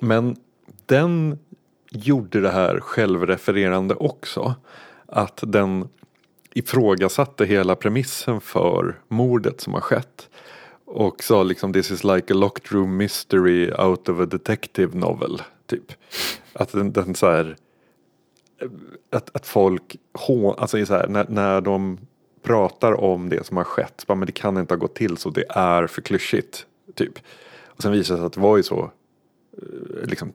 Men den gjorde det här självrefererande också. Att den ifrågasatte hela premissen för mordet som har skett. Och sa liksom this is like a locked room mystery out of a detective novel. Typ. Att den, den så här, att, att folk, alltså så här, när, när de pratar om det som har skett, bara, men det kan inte ha gått till så, det är för klyschigt. Typ. Och sen visar det sig att det var ju så, eh, liksom,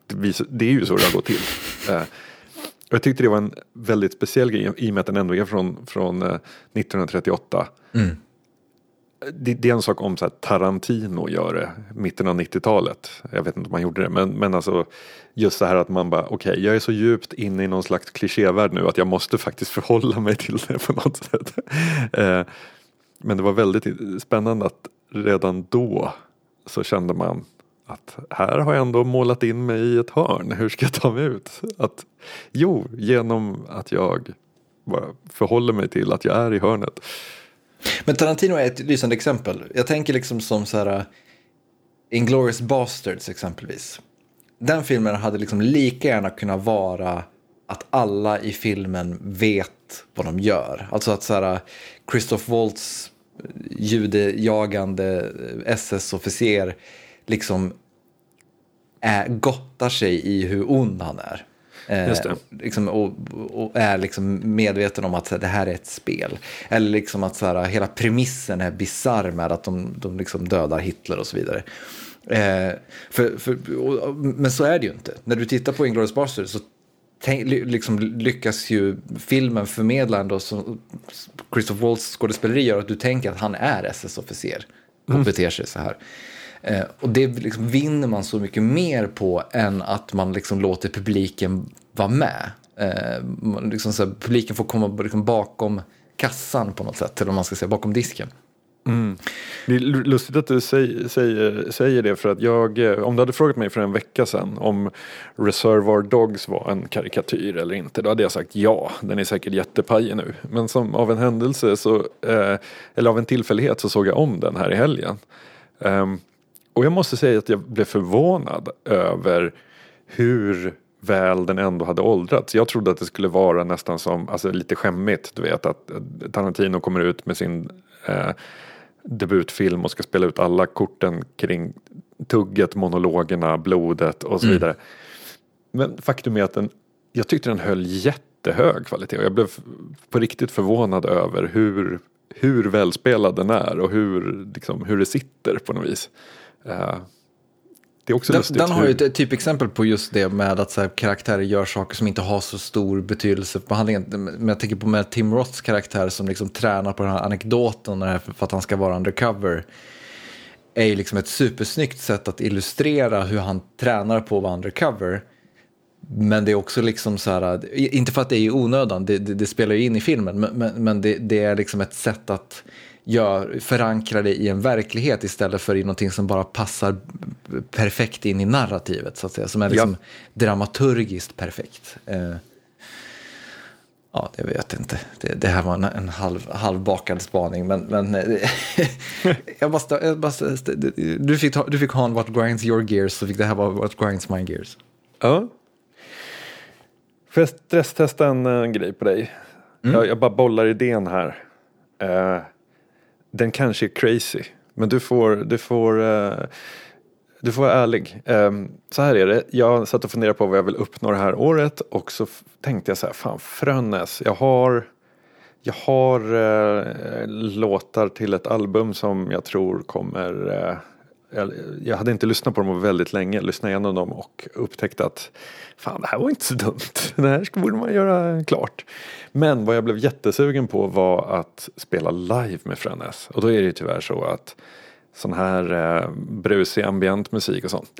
det är ju så det har gått till. Eh, jag tyckte det var en väldigt speciell grej i och med att den ändå är från, från 1938. Eh, mm det, det, är en sak om så Tarantino gör det, mitten av 90-talet. Jag vet inte om han gjorde det, men, men alltså just det här att man bara, okej, okay, jag är så djupt inne i någon slags klichévärld nu att jag måste faktiskt förhålla mig till det på något sätt. Eh, men det var väldigt spännande att redan då så kände man att här har jag ändå målat in mig i ett hörn, hur ska jag ta mig ut? Att, jo, genom att jag bara förhåller mig till att jag är i hörnet. Men Tarantino är ett lysande exempel. Jag tänker liksom som så här, uh, Inglourious Basterds exempelvis. Den filmen hade liksom lika gärna kunnat vara att alla i filmen vet vad de gör. Alltså att så här, uh, Christoph Waltz eh, judejagande eh, SS-officer liksom är, gottar sig i hur ond han är. Eh, liksom, och, och, är liksom medveten om att här, det här är ett spel. Eller liksom att så här, hela premissen är bisarr med att de, de liksom dödar Hitler och så vidare. Eh, för, för, och, men så är det ju inte. När du tittar på Inglourious Basterds så tänk, liksom lyckas ju filmen förmedla ändå så Christoph Waltz skådespeleri gör att du tänker att han är SS-officer och mm. beter sig så här. Eh, och det liksom vinner man så mycket mer på än att man liksom låter publiken vara med. Eh, liksom så här, publiken får komma liksom bakom kassan på något sätt, eller om man ska säga bakom disken. Mm. Det är lustigt att du säger, säger, säger, det för att jag, eh, om du hade frågat mig för en vecka sedan om Reservoir Dogs var en karikatyr eller inte, då hade jag sagt ja, den är säkert jättepajig nu. Men som av en händelse, så, eh, eller av en tillfällighet så såg jag om den här i helgen. Um, och jag måste säga att jag blev förvånad över hur väl den ändå hade åldrats. Jag trodde att det skulle vara nästan som, alltså lite skämmigt, du vet att Tarantino kommer ut med sin eh, debutfilm och ska spela ut alla korten kring tugget, monologerna, blodet och så mm. vidare. Men faktum är att den, jag tyckte den höll jättehög kvalitet och jag blev på riktigt förvånad över hur, hur välspelad den är och hur, liksom, hur det sitter på något vis. Uh, det är också den, den har ju ett typexempel på just det med att så här, karaktärer gör saker som inte har så stor betydelse för behandlingen. Men jag tänker på med Tim Roths karaktär som liksom tränar på den här anekdoten för att han ska vara undercover. är ju liksom ett supersnyggt sätt att illustrera hur han tränar på att vara undercover. Men det är också liksom så här, inte för att det är i onödan, det, det, det spelar ju in i filmen, men, men, men det, det, är liksom ett sätt att gör, förankrar det i en verklighet istället för i någonting som bara passar perfekt in i narrativet så att säga. Som är liksom ja. dramaturgiskt perfekt. Eh, ja, det vet jag inte. Det, det här var en, en halv, halvbakad spaning. Men, men eh, jag bara, jag bara, du, fick, du fick ha en What Grinds Your Gears så fick det här vara What Grinds My Gears. Ja. Får jag stresstesta en, en grej på dig? Mm. Jag, jag, bara bollar idén här. Uh, den kanske är crazy. Men du får, du får, uh, du får vara ärlig. Um, så här är det, jag satt och funderade på vad jag vill uppnå det här året och så tänkte jag så här, fan Frönnäs, jag har jag har uh, låtar till ett album som jag tror kommer uh, jag hade inte lyssnat på dem väldigt länge, lyssnade igenom dem och upptäckte att fan det här var inte så dumt. Det här borde man göra klart. Men vad jag blev jättesugen på var att spela live med Fränäs. Och då är det ju tyvärr så att sån här eh, brusig ambient musik och sånt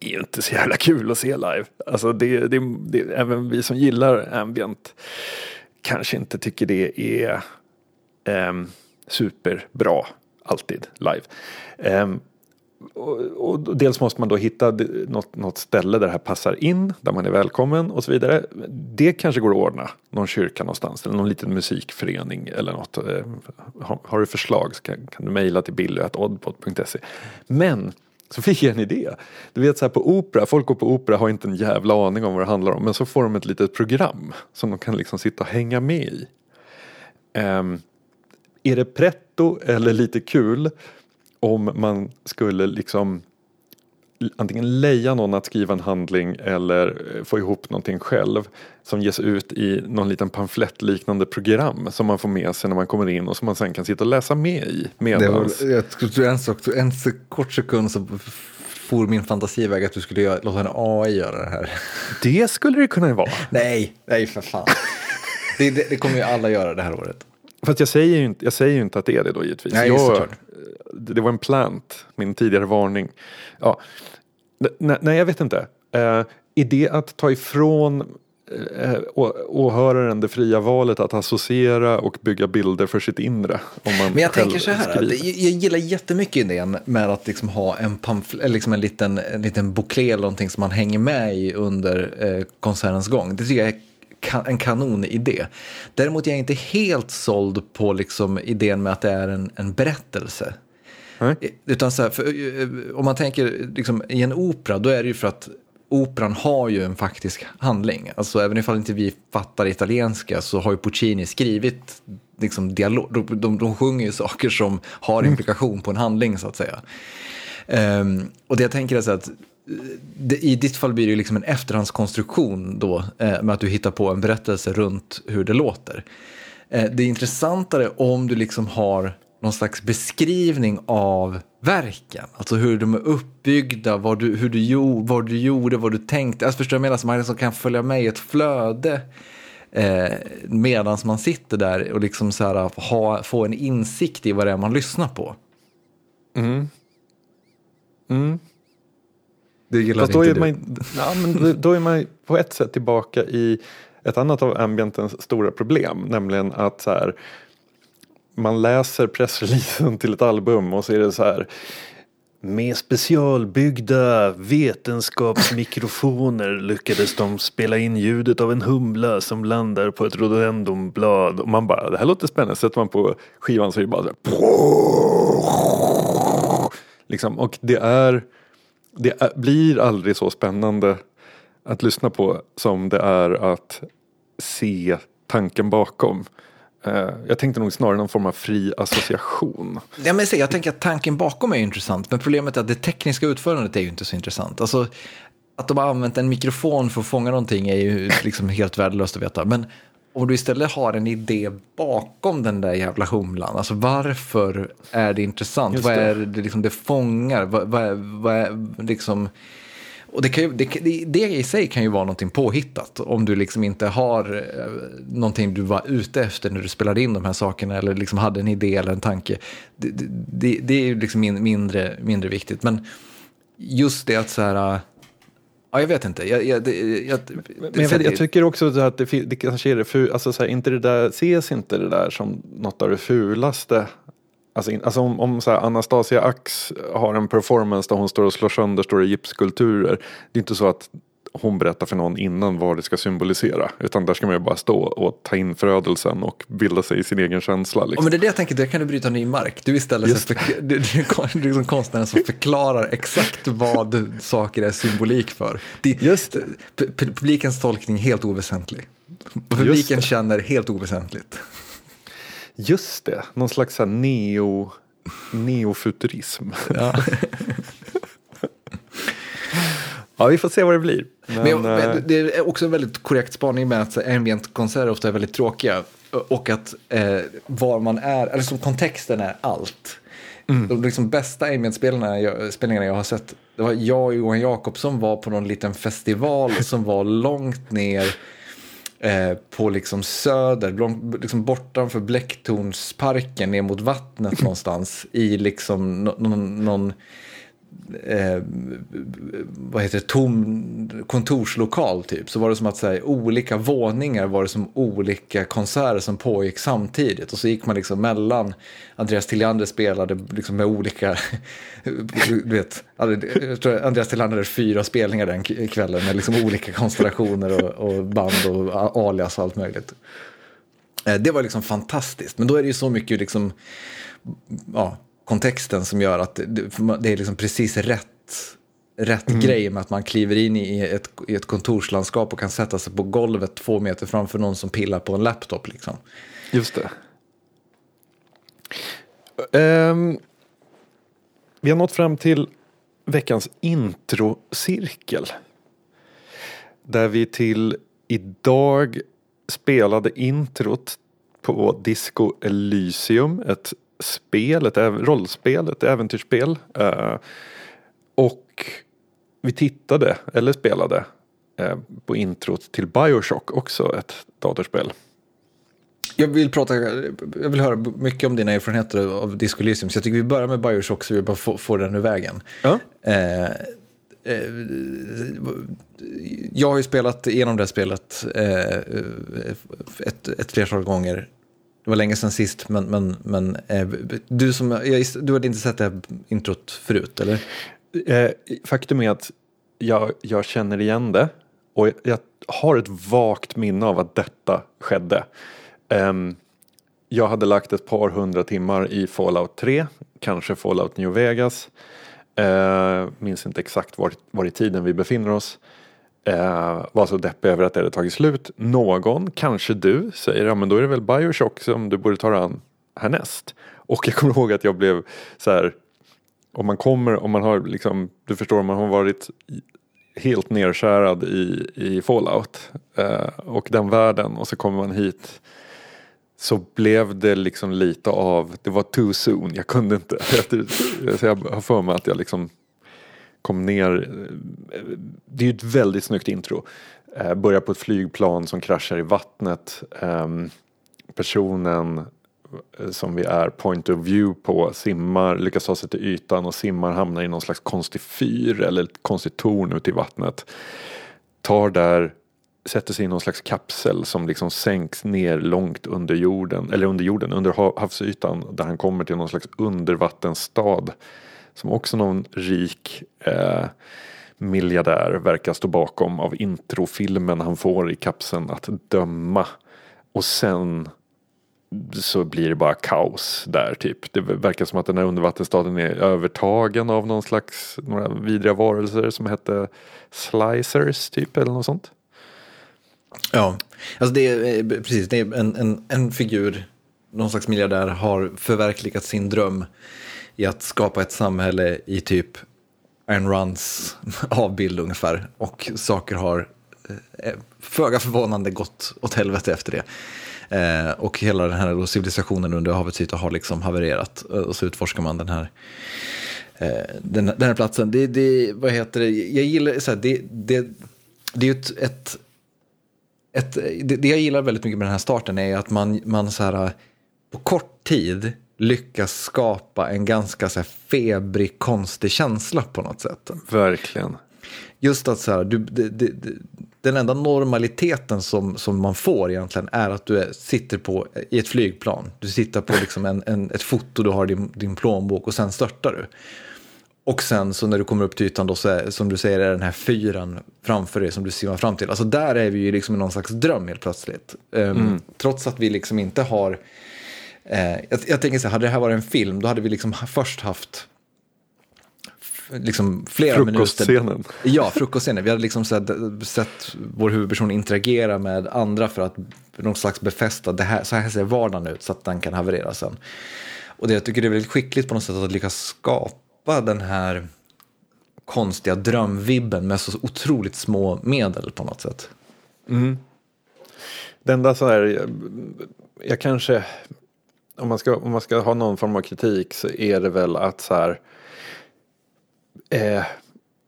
det är ju inte så jävla kul att se live. Alltså det, det, det, även vi som gillar ambient kanske inte tycker det är eh, superbra alltid live. Eh, och, och dels måste man då hitta något, något ställe där det här passar in, där man är välkommen och så vidare. Det kanske går att ordna, någon kyrka någonstans eller någon liten musikförening eller något. Eh, har, har du förslag så kan, kan du mejla till billy.oddpod.se. Men så fick jag en idé. Du vet så här på opera, folk går på opera har inte en jävla aning om vad det handlar om men så får de ett litet program som de kan liksom sitta och hänga med i. Um, är det pretto eller lite kul om man skulle liksom antingen leja någon att skriva en handling eller få ihop någonting själv som ges ut i någon liten pamflettliknande program som man får med sig när man kommer in och som man sen kan sitta och läsa med i. Medans... Det var, jag tror en, sak, en kort sekund så for min fantasi iväg att du skulle göra, låta en AI göra det här. Det skulle det kunna vara. nej, nej för fan. det, det, det kommer ju alla göra det här året. Fast jag säger ju inte, jag säger ju inte att det är det då givetvis. Nej, jag, det var en plant, min tidigare varning. Ja. Nej, nej jag vet inte. Uh, är det att ta ifrån uh, åhöraren det fria valet att associera och bygga bilder för sitt inre? Om man Men jag tänker så här, skriver. jag gillar jättemycket idén med att liksom ha en, pamfl- liksom en, liten, en liten bouclé eller någonting som man hänger med i under eh, konsertens gång. Det tycker jag är en kanonidé. Däremot är jag inte helt såld på liksom idén med att det är en, en berättelse. Mm. Utan så här, för, eh, om man tänker liksom, i en opera, då är det ju för att operan har ju en faktisk handling. Alltså även ifall inte vi fattar italienska så har ju Puccini skrivit liksom, dialog. De, de, de sjunger ju saker som har mm. implikation på en handling så att säga. Um, och det jag tänker är så att i ditt fall blir det liksom en efterhandskonstruktion då eh, med att du hittar på en berättelse runt hur det låter. Eh, det är intressantare om du liksom har någon slags beskrivning av verken. Alltså hur de är uppbyggda, vad du, hur du, vad du gjorde, vad du tänkte. Alltså förstår du vad jag menar? Så man liksom kan följa med i ett flöde eh, medan man sitter där och liksom så här, ha, få en insikt i vad det är man lyssnar på. Mm. Mm. Det gillar Fast då inte är man, ja, men då är man på ett sätt tillbaka i ett annat av ambientens stora problem. Nämligen att så här, man läser pressreleasen till ett album och så är det så här med specialbyggda vetenskapsmikrofoner lyckades de spela in ljudet av en humla som landar på ett rhododendronblad. Och man bara, det här låter spännande. Sätter man på skivan så är det bara så här, liksom, Och det är det blir aldrig så spännande att lyssna på som det är att se tanken bakom. Eh, jag tänkte nog snarare någon form av fri association. Ja, men jag tänker att tanken bakom är intressant, men problemet är att det tekniska utförandet är ju inte så intressant. Alltså, att de har använt en mikrofon för att fånga någonting är ju liksom helt värdelöst att veta. Men om du istället har en idé bakom den där jävla humlan, alltså varför är det intressant? Just vad är det liksom det fångar? Vad, vad, vad är liksom... Och det, kan ju, det, det, i sig kan ju vara någonting påhittat om du liksom inte har eh, någonting du var ute efter när du spelade in de här sakerna eller liksom hade en idé eller en tanke. Det, det, det är ju liksom mindre, mindre viktigt. Men just det att så här Ja, jag vet inte. Jag, jag, jag, men jag, jag, tycker också att det, det kanske är det ful, alltså så här, inte det där, ses inte det där som något av det fulaste Alltså, alltså om, om så här, Anastasia Ax har en performance där hon står och slår sönder stora gipskulturer. Det är inte så att hon berättar för någon innan vad det ska symbolisera. Utan där ska man ju bara stå och ta in förödelsen och bilda sig i sin egen känsla. Liksom. Ja, men det är det jag tänker, där kan du bryta ny mark. Du istället för, du, du, är liksom konstnären som förklarar exakt vad saker är symbolik för. Det, Just Publikens tolkning är helt oväsentlig. Publiken känner helt oväsentligt. Just det, någon slags neo, neofuturism. Ja. Ja, vi får se vad det blir. Men, men, eh, det är också en väldigt korrekt spaning med att ambient-konserter ofta är väldigt tråkiga. Och att eh, var man är, eller som kontexten är allt. Mm. De liksom bästa ambient-spelningarna jag, jag har sett, det var jag och Johan Jakobsson var på någon liten festival som var långt ner eh, på liksom söder, långt, liksom bortanför Blecktornsparken ner mot vattnet någonstans i liksom någon, någon eh, vad heter det, tom kontorslokal typ. Så var det som att så här, olika våningar var det som olika konserter som pågick samtidigt. Och så gick man liksom mellan, Andreas Tillander spelade liksom med olika, du vet, jag tror Andreas Tillander hade fyra spelningar den kvällen med liksom olika konstellationer och, och band och alias och allt möjligt. Eh, det var liksom fantastiskt, men då är det ju så mycket liksom, ja, kontexten som gör att det är liksom precis rätt, rätt mm. grej med att man kliver in i ett, i ett kontorslandskap och kan sätta sig på golvet två meter framför någon som pillar på en laptop. Liksom. Just det. Um, vi har nått fram till veckans introcirkel. Där vi till idag spelade introt på Disco Elysium, ett spel, ett rollspel, ett äventyrsspel. Uh, och vi tittade, eller spelade, uh, på introt till Bioshock, också ett datorspel. Jag vill, prata, jag vill höra mycket om dina erfarenheter av Disco Elysium, så jag tycker vi börjar med Bioshock så vi bara får, får den ur vägen. Ja. Uh, jag har ju spelat igenom det här spelet ett, ett flertal gånger det var länge sedan sist, men, men, men eh, du, som, jag, du hade inte sett det här introt förut, eller? Eh, faktum är att jag, jag känner igen det och jag, jag har ett vagt minne av att detta skedde. Eh, jag hade lagt ett par hundra timmar i Fallout 3, kanske Fallout New Vegas. Eh, minns inte exakt var, var i tiden vi befinner oss eh, var så deppig över att det hade tagit slut. Någon, kanske du, säger ja men då är det väl Bioshock som du borde ta dig an härnäst. Och jag kommer ihåg att jag blev så här, om man kommer, om man har liksom, du förstår, om man har varit helt nerskärad i, i Fallout eh, och den världen och så kommer man hit så blev det liksom lite av, det var too soon, jag kunde inte. Jag har för mig att jag liksom kom ner. Eh, det är ju ett väldigt snyggt intro. Eh, börjar på ett flygplan som kraschar i vattnet. Ehm, eh, personen som vi är point of view på simmar, lyckas ta sig till ytan och simmar hamnar i någon slags konstig fyr eller ett konstigt torn ute i vattnet. Tar där, sätter sig i någon slags kapsel som liksom sänks ner långt under jorden, eller under jorden, under havsytan där han kommer till någon slags undervattensstad som också någon rik eh, miljardär verkar stå bakom av introfilmen han får i kapseln att döma. Och sen så blir det bara kaos där typ. Det verkar som att den här undervattensstaden är övertagen av någon slags, några vidriga varelser som hette slicers typ eller något sånt. Ja, alltså det är eh, precis, det är en, en, en figur, någon slags miljardär har förverkligat sin dröm i att skapa ett samhälle i typ Ayn Runs avbild ungefär. Och saker har eh, eh, föga förvånande gått åt helvete efter det. Eh, och hela den här civilisationen under havets yta har liksom havererat. Eh, och så utforskar man den här, eh, den, den, här platsen. Det, det, vad heter det, jag gillar, så här, det, det, det är ett, ett, ett det, det jag gillar väldigt mycket med den här starten är att man, man så här, eh, på kort tid lyckas skapa en ganska så här, febrig, konstig känsla på något sätt. Verkligen. Just att så här, du, det, det, den enda normaliteten som, som man får egentligen är att du är, sitter på, i ett flygplan. Du sitter på liksom en, en, ett foto, du har din, din plånbok och sen störtar du. Och sen så när du kommer upp till ytan då så är, som du säger är den här fyren framför dig som du simmar fram till. Alltså där är vi ju liksom i någon slags dröm helt plötsligt. Um, mm. Trots att vi liksom inte har Eh, jag, jag, tänker så här, hade det här varit en film, då hade vi liksom först haft liksom flera Frukostscenen. minuter. Ja, frukostscenen. Vi hade liksom sett, sett vår huvudperson interagera med andra för att någon slags befästa, det här, så här ser vardagen ut, så att den kan haverera sen. Och det, jag tycker det är väldigt skickligt på något sätt att lyckas skapa den här konstiga drömvibben med så otroligt små medel på något sätt. Mm. Det enda så här, jag, jag kanske om man, ska, om man ska ha någon form av kritik så är det väl att så här. Eh,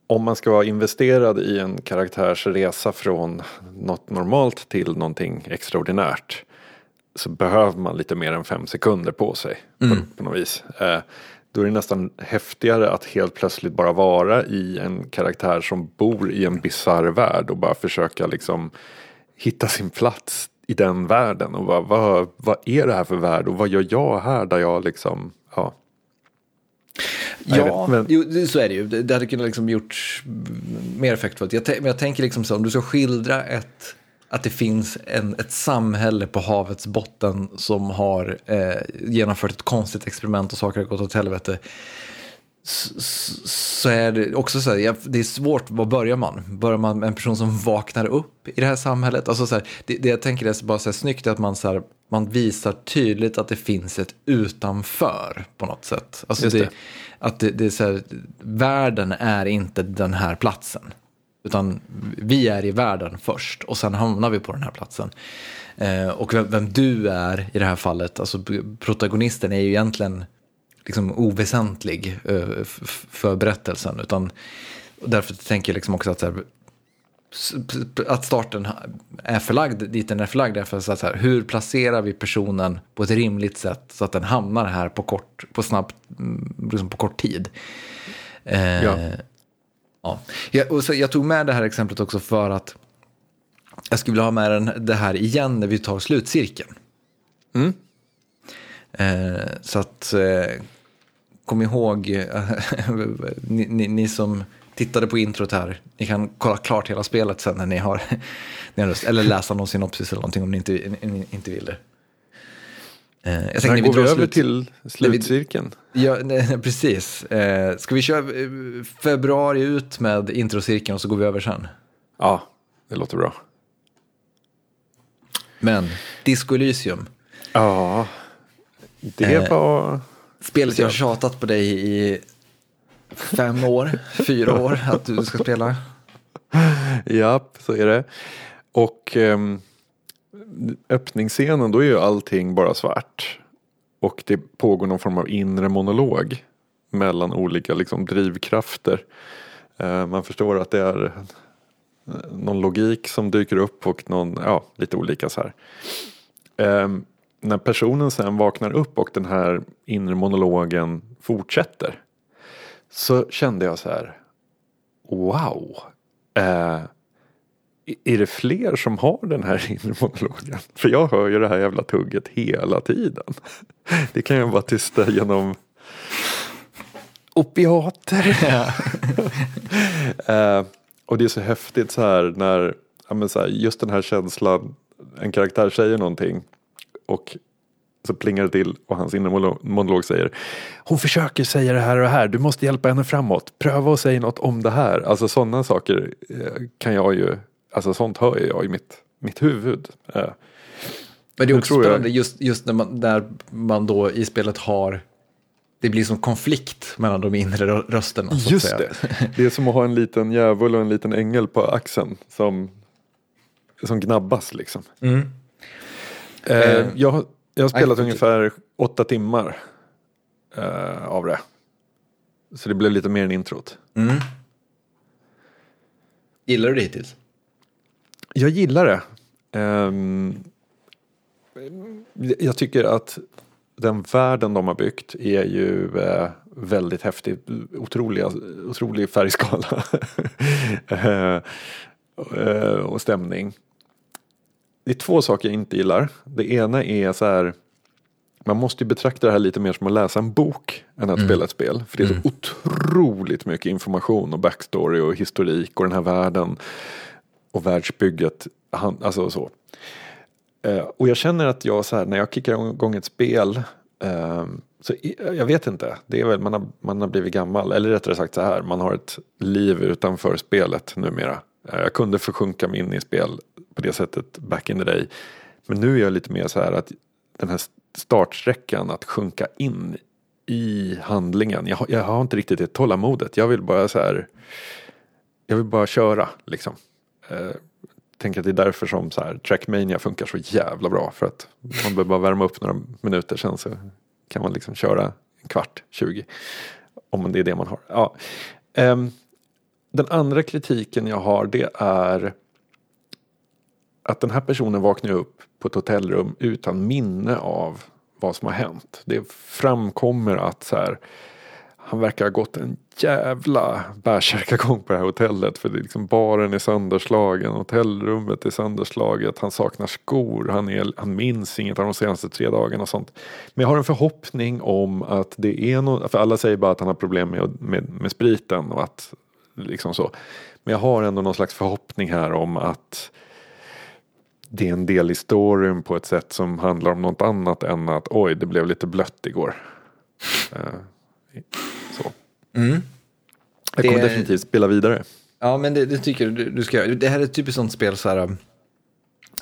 om man ska vara investerad i en karaktärs resa från något normalt till någonting extraordinärt så behöver man lite mer än fem sekunder på sig mm. på, på något vis. Eh, då är det nästan häftigare att helt plötsligt bara vara i en karaktär som bor i en bizarr värld och bara försöka liksom hitta sin plats i den världen. Och vad, vad, vad är det här för värld och vad gör jag här där jag liksom, ja. Ja, men... jo, så är det ju. Det hade kunnat liksom gjorts mer effektfullt. Jag, men jag tänker liksom så, om du ska skildra ett, att det finns en, ett samhälle på havets botten som har eh, genomfört ett konstigt experiment och saker har gått åt helvete. Så, är det också så här, det är svårt, var börjar man? Börjar man med en person som vaknar upp i det här samhället? Alltså så här, det, det jag tänker är bara så här, snyggt att man, så här, man visar tydligt att det finns ett utanför på något sätt. Alltså det. Att det, det är så här, världen är inte den här platsen. Utan vi är i världen först och sen hamnar vi på den här platsen. Eh, och vem, vem, du är i det här fallet, alltså protagonisten är ju egentligen liksom oväsentlig eh, för berättelsen. Utan, därför tänker jag liksom också att, här, att starten är förlagd dit den är förlagd. Därför så att här, hur placerar vi personen på ett rimligt sätt så att den hamnar här på kort, på snabbt, mm, liksom på kort tid. Eh, ja. ja. Jag, och så, jag tog med det här exemplet också för att jag skulle vilja ha med den, det här igen när vi tar slutcirkeln. Mm. Eh, så att eh, kom ihåg, ni, ni, ni, som tittade på introt här, ni kan kolla klart hela spelet sen när ni har, eller läsa någon synopsis eller någonting om ni inte, ni, inte vill det. Eh, jag tänkte, går vi, över slut, till slutcirkeln? ja, nej, precis. Eh, ska vi köra eh, februari ut med introcirkeln och så går vi över sen? Ja, det låter bra. Men, Disco Elysium. Ja, det eh, var... Spelet jag har tjatat på dig i fem år, fyra år att du ska spela. Ja, så är det. Och eh, öppningsscenen, då är ju allting bara svart. Och det pågår någon form av inre monolog mellan olika liksom, drivkrafter. Eh, man förstår att det är någon logik som dyker upp och någon, ja, lite olika så här. Eh, när personen sen vaknar upp och den här inre monologen fortsätter. Så kände jag så här. Wow. Eh, är det fler som har den här inre monologen? För jag hör ju det här jävla tugget hela tiden. Det kan ju vara tysta genom opiater. eh, och det är så häftigt så här när, ja, så här, just den här känslan, en karaktär säger någonting och så plingar det till och hans inre monolog säger Hon försöker säga det här och det här, du måste hjälpa henne framåt. Pröva att säga något om det här. Alltså sådana saker eh, kan jag ju, alltså sånt hör jag i mitt, mitt huvud. Eh, Men det är också spännande jag... just, just när, man, när man då i spelet har det blir som konflikt mellan de inre rösterna. Just det. Det är som att ha en liten djävul och en liten ängel på axeln som, som gnabbas liksom. Mm. Eh, jag, jag har spelat I, ungefär åtta timmar eh, av det. Så det blev lite mer än introt. Mm. Gillar du det hittills? Jag gillar det. Um, jag tycker att den världen de har byggt är ju eh, väldigt häftig. Otroliga, otrolig färgskala. eh, eh, och stämning det är två saker jag inte gillar. Det ena är så här, man måste ju betrakta det här lite mer som att läsa en bok än att mm. spela ett spel. För det är så mm. otroligt mycket information och backstory och historik och den här världen och världsbygget. Alltså så. Eh, och jag känner att jag så här, när jag kickar igång ett spel eh, så jag vet inte, det är väl man har, man har blivit gammal. Eller rättare sagt så här, man har ett liv utanför spelet numera. Eh, jag kunde försjunka mig in i spel på det sättet back in the day. Men nu är jag lite mer så här att den här startsträckan att sjunka in i handlingen. Jag, jag har inte riktigt det tålamodet. Jag vill bara så här. Jag vill bara köra liksom. Eh, tänker att det är därför som så här, Trackmania funkar så jävla bra. För att man behöver bara värma upp några minuter sen så kan man liksom köra en kvart, 20. Om det är det man har. Ja. Eh, den andra kritiken jag har det är att den här personen vaknar upp på ett hotellrum utan minne av vad som har hänt. Det framkommer att så här, han verkar ha gått en jävla bärsärkagång på det här hotellet. För det är liksom baren är sönderslagen, hotellrummet är sönderslaget, han saknar skor, han, är, han minns inget av de senaste tre dagarna och sånt. Men jag har en förhoppning om att det är något, för alla säger bara att han har problem med, med, med spriten och att liksom så. Men jag har ändå någon slags förhoppning här om att det är en del i storyn på ett sätt som handlar om något annat än att oj, det blev lite blött igår. Uh, så. Mm. Jag kommer det... definitivt spela vidare. Ja, men det, det tycker du, du ska göra. Det här är ett typiskt sånt spel så här. Um,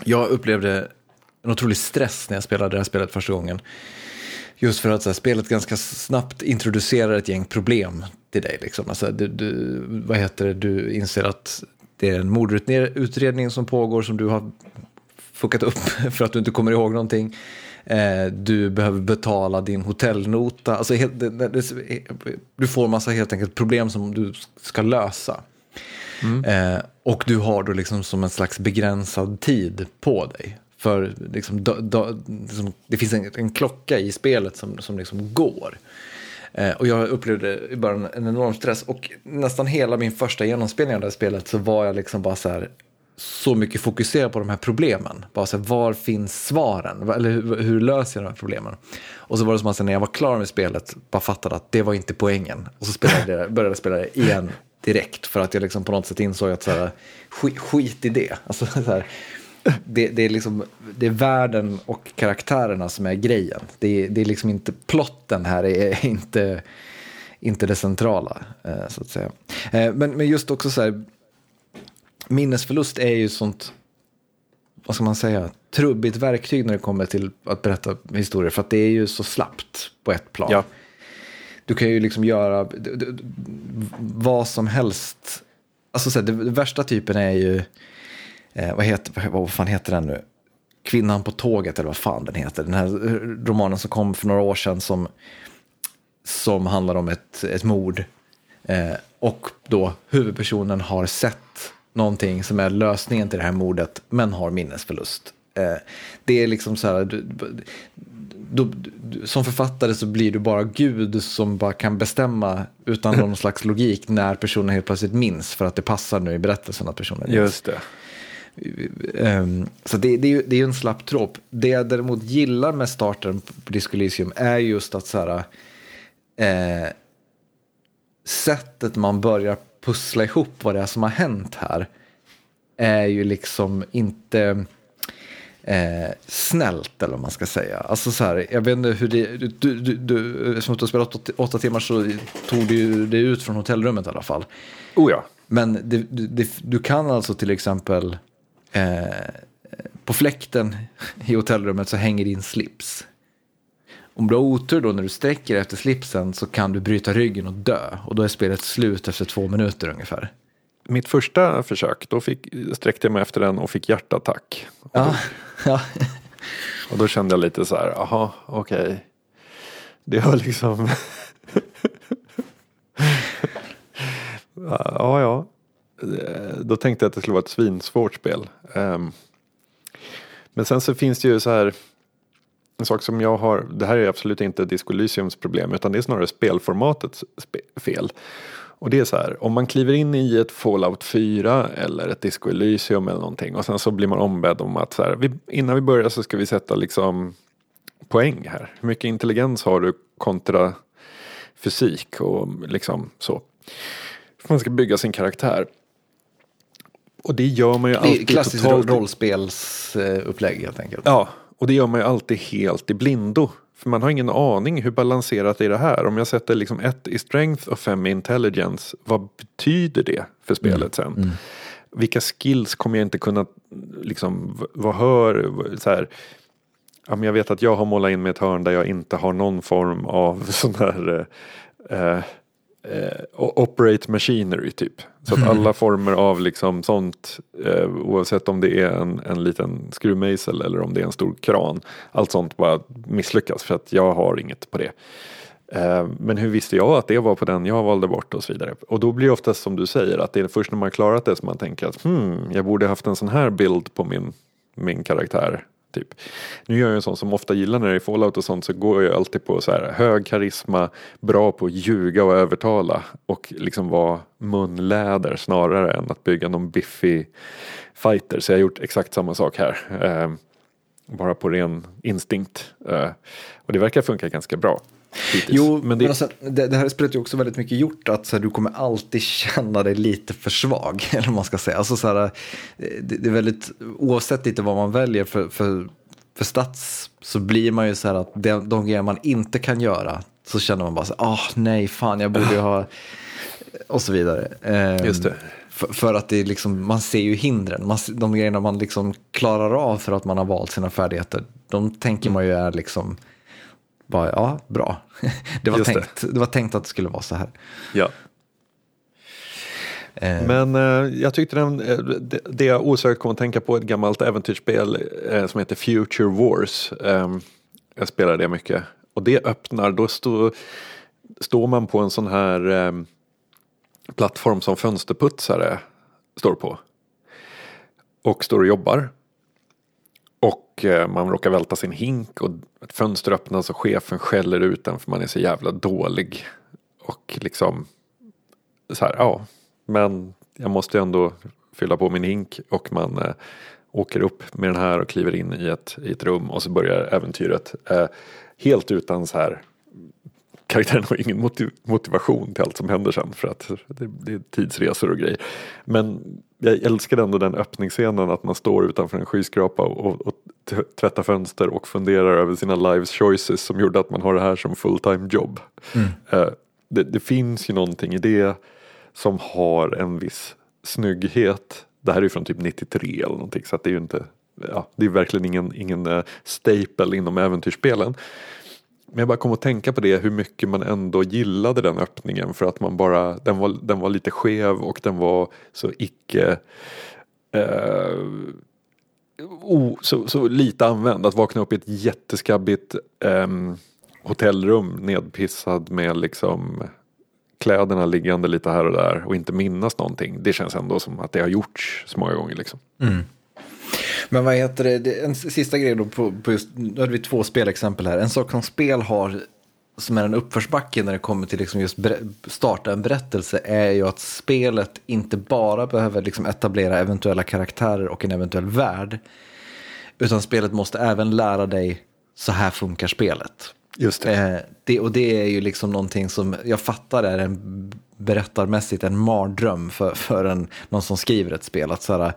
jag upplevde en otrolig stress när jag spelade det här spelet första gången. Just för att här, spelet ganska snabbt introducerar ett gäng problem till dig. Liksom. Alltså, du, du, vad heter det? Du inser att det är en mordutredning som pågår som du har fuckat upp för att du inte kommer ihåg någonting. Eh, du behöver betala din hotellnota. Alltså du får massa helt enkelt problem som du ska lösa. Mm. Eh, och du har då liksom som en slags begränsad tid på dig. För liksom, do, do, liksom, det finns en, en, klocka i spelet som, som liksom går. Eh, och jag upplevde i början en enorm stress. Och nästan hela min första genomspelning av det här spelet så var jag liksom bara så här så mycket fokuserad på de här problemen. Bara så här, var finns svaren? Eller hur, hur, löser jag de här problemen? Och så var det som att när jag var klar med spelet bara fattade att det var inte poängen. Och så spelade jag, började jag spela det igen direkt för att jag liksom på något sätt insåg att så här, skit, skit i det. Alltså, så här, det, det, är liksom, det är världen och karaktärerna som är grejen. Det, det är liksom inte plotten här, är inte, inte det centrala. Eh, så att säga. Eh, men, men just också så här, minnesförlust är ju sånt, vad ska man säga, trubbigt verktyg när det kommer till att berätta historier. För att det är ju så slappt på ett plan. Ja. Du kan ju liksom göra vad som helst. Alltså så här, det, det, värsta typen är ju, eh, vad, heter, vad fan heter den nu? Kvinnan på tåget eller vad fan den heter. Den här romanen som kom för några år sedan som, som handlar om ett, ett mord. Eh, och då huvudpersonen har sett någonting som är lösningen till det här mordet men har minnesförlust. Eh, det är liksom så här, du, du, du, som författare så blir du bara Gud som bara kan bestämma utan någon slags logik när personen helt plötsligt minns för att det passar nu i berättelsen att personen minns. Just det. Um, så det, det, är ju, det är ju en slapp trop. Det jag däremot gillar med starten på Disco Elysium är just att så här, eh, sättet man börjar pussla ihop vad det är som har hänt här är ju liksom inte eh, snällt eller vad man ska säga. Alltså så här, jag vet inte hur det, du, du, du, som du har spelat åtta, åtta timmar så tog du det ut från hotellrummet i alla fall. Oh ja. Men det, det, du kan alltså till exempel eh, på fläkten i hotellrummet så hänger din slips. Om du har otur då när du sträcker efter slipsen så kan du bryta ryggen och dö. Och då är spelet slut efter två minuter ungefär. Mitt första försök, då fick, sträckte jag mig efter den och fick hjärtattack. Och ja. Då, och då kände jag lite så här, jaha, okej. Okay. Det har liksom... ja, ja. Då tänkte jag att det skulle vara ett svinsvårt spel. Um, men sen så finns det ju så här en sak som jag har, det här är absolut inte Disco Elysiums problem utan det är snarare spelformatets fel. Och det är så här, om man kliver in i ett Fallout 4 eller ett Disco Elysium eller någonting och sen så blir man ombedd om att så här, vi, innan vi börjar så ska vi sätta liksom poäng här. Hur mycket intelligens har du kontra fysik och liksom så. Man ska bygga sin karaktär. Och det gör man ju alltid. Klassiskt totalt... rollspelsupplägg helt enkelt. Ja, och det gör man ju alltid helt i blindo. För man har ingen aning hur balanserat är det här. Om jag sätter liksom ett i strength och fem i intelligence. Vad betyder det för spelet mm. sen? Mm. Vilka skills kommer jag inte kunna, liksom, vad hör, så här. Ja, men jag vet att jag har målat in mig ett hörn där jag inte har någon form av sån här eh, eh operate machinery typ. Så att alla former av liksom sånt, eh, oavsett om det är en, en liten skruvmejsel eller om det är en stor kran, allt sånt bara misslyckas för att jag har inget på det. Eh, men hur visste jag att det var på den jag valde bort och så vidare. Och då blir det oftast som du säger att det är först när man klarat det som man tänker att hmm, jag borde haft en sån här bild på min, min karaktär. Typ. Nu är jag en sån som ofta gillar när det är Fallout och sånt så går jag alltid på så här hög karisma, bra på att ljuga och övertala och liksom vara munläder snarare än att bygga någon biffig fighter. Så jag har gjort exakt samma sak här. Eh, bara på ren instinkt. Eh, och det verkar funka ganska bra. Hittills. Jo, men, det... men alltså, det, det, här spelet är också väldigt mycket gjort att så här, du kommer alltid känna dig lite för svag. Eller vad man ska säga. Alltså, så här, det, det, är väldigt, oavsett lite vad man väljer för, för, för stats så blir man ju så här att de, de grejer man inte kan göra så känner man bara så här, oh, nej, fan, jag borde ju ha... Och så vidare. Um, Just det. För, för, att det är liksom, man ser ju hindren, man, de grejerna man liksom klarar av för att man har valt sina färdigheter, de tänker man ju är liksom bara, ja, bra. Det var, tänkt, det. det. var tänkt att det skulle vara så här. Ja. Eh. Men eh, jag tyckte den, eh, det, det jag osökt kom att tänka på ett gammalt äventyrsspel eh, som heter Future Wars. Ehm, jag spelar det mycket. Och det öppnar, då stå, står man på en sån här ehm, plattform som fönsterputsare står på. Och står och jobbar. Och eh, man råkar välta sin hink och ett fönster öppnas och chefen skäller ut den för man är så jävla dålig. Och liksom så här, ja, men jag måste ändå fylla på min hink och man eh, åker upp med den här och kliver in i ett, i ett rum och så börjar äventyret. Eh, helt utan så här karaktären har ingen motiv motivation till allt som händer sen för att det, det, är tidsresor och grejer. Men jag älskar ändå den öppningsscenen att man står utanför en skyskrapa och, och tvättar fönster och funderar över sina lives choices som gjorde att man har det här som fulltime jobb. Mm. Uh, det, det, finns ju någonting i det som har en viss snygghet. Det här är ju från typ 93 eller någonting så det är ju inte, ja, det är verkligen ingen, ingen uh, staple inom äventyrsspelen. Men jag bara kom att tänka på det hur mycket man ändå gillade den öppningen för att man bara, den var, den var lite skev och den var så icke eh, oh, så, så lite använd. Att vakna upp i ett jätteskabbigt eh, hotellrum nedpissad med liksom kläderna liggande lite här och där och inte minnas någonting. Det känns ändå som att det har gjorts så många gånger liksom. Mm. Men vad heter det, en sista grej då, på, på just, nu hade vi två spelexempel här. En sak som spel har som är en uppförsbacke när det kommer till liksom just starta en berättelse är ju att spelet inte bara behöver liksom etablera eventuella karaktärer och en eventuell värld. Utan spelet måste även lära dig så här funkar spelet. Just det. Eh, det. Och det är ju liksom någonting som jag fattar är en berättarmässigt en mardröm för, för en, någon som skriver ett spel. Att så här,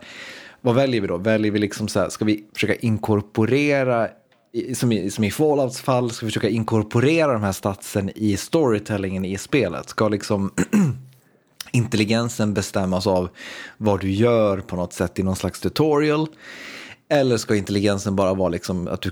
vad väljer vi då? Väljer vi liksom så här, ska vi försöka inkorporera, som i, som i Fallouts fall, ska vi försöka inkorporera de här statsen i storytellingen i spelet? Ska liksom intelligensen bestämmas av vad du gör på något sätt i någon slags tutorial? Eller ska intelligensen bara vara liksom att du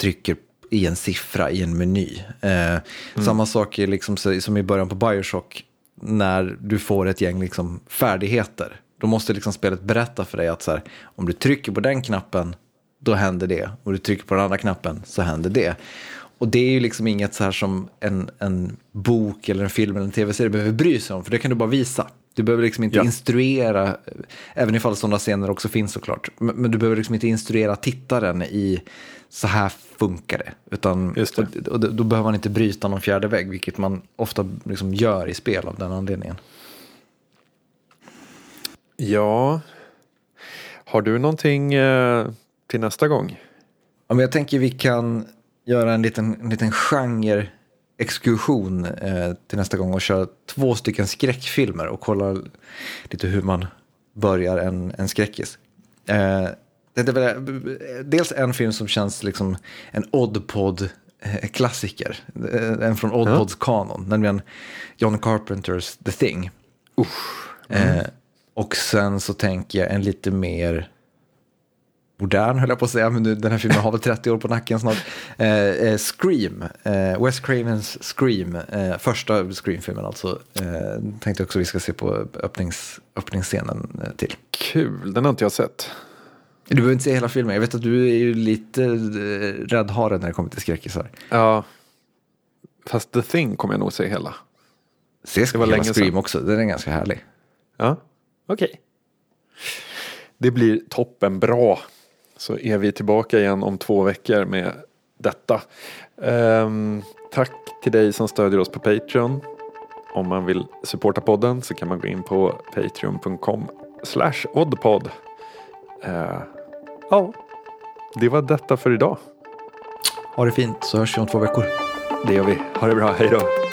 trycker i en siffra i en meny? Eh, mm. Samma sak är liksom som i början på Bioshock, när du får ett gäng liksom färdigheter. Då måste liksom spelet berätta för dig att så här, om du trycker på den knappen, då händer det. Och du trycker på den andra knappen, så händer det. Och det är ju liksom inget så här som en, en bok eller en film eller en tv-serie behöver bry sig om, för det kan du bara visa. Du behöver liksom inte ja. instruera, även ifall sådana scener också finns såklart, men, men du behöver liksom inte instruera tittaren i så här funkar det. Utan, det. Och, och, då behöver man inte bryta någon fjärde vägg, vilket man ofta liksom gör i spel av den anledningen. Ja, har du någonting eh, till nästa gång? Ja, men jag tänker vi kan göra en liten, en liten genre-exkursion eh, till nästa gång och köra två stycken skräckfilmer och kolla lite hur man börjar en, en skräckis. Eh, det är väl, dels en film som känns liksom en Oddpod-klassiker. Eh, en från Oddpods kanon, nämligen John Carpenters The Thing. Usch. Mm. Eh, och sen så tänker jag en lite mer modern höll jag på att säga, men nu, den här filmen har väl 30 år på nacken snart. Eh, eh, Scream, eh, Wes Cravens Scream, eh, första Scream-filmen alltså. Eh, tänkte också vi ska se på öppnings, öppningsscenen eh, till. Kul, den har inte jag sett. Du behöver inte se hela filmen, jag vet att du är ju lite räddhare när det kommer till skräckisar. Ja, fast The Thing kommer jag nog se hela. Se Scream sedan. också, den är ganska härlig. Ja. Okej. Okay. Det blir toppen bra. så är vi tillbaka igen om två veckor med detta. Ehm, tack till dig som stödjer oss på Patreon. Om man vill supporta podden så kan man gå in på patreon.com slash oddpod. Eh, ja, det var detta för idag. Ha det fint så hörs vi om två veckor. Det gör vi. Ha det bra. Hej då.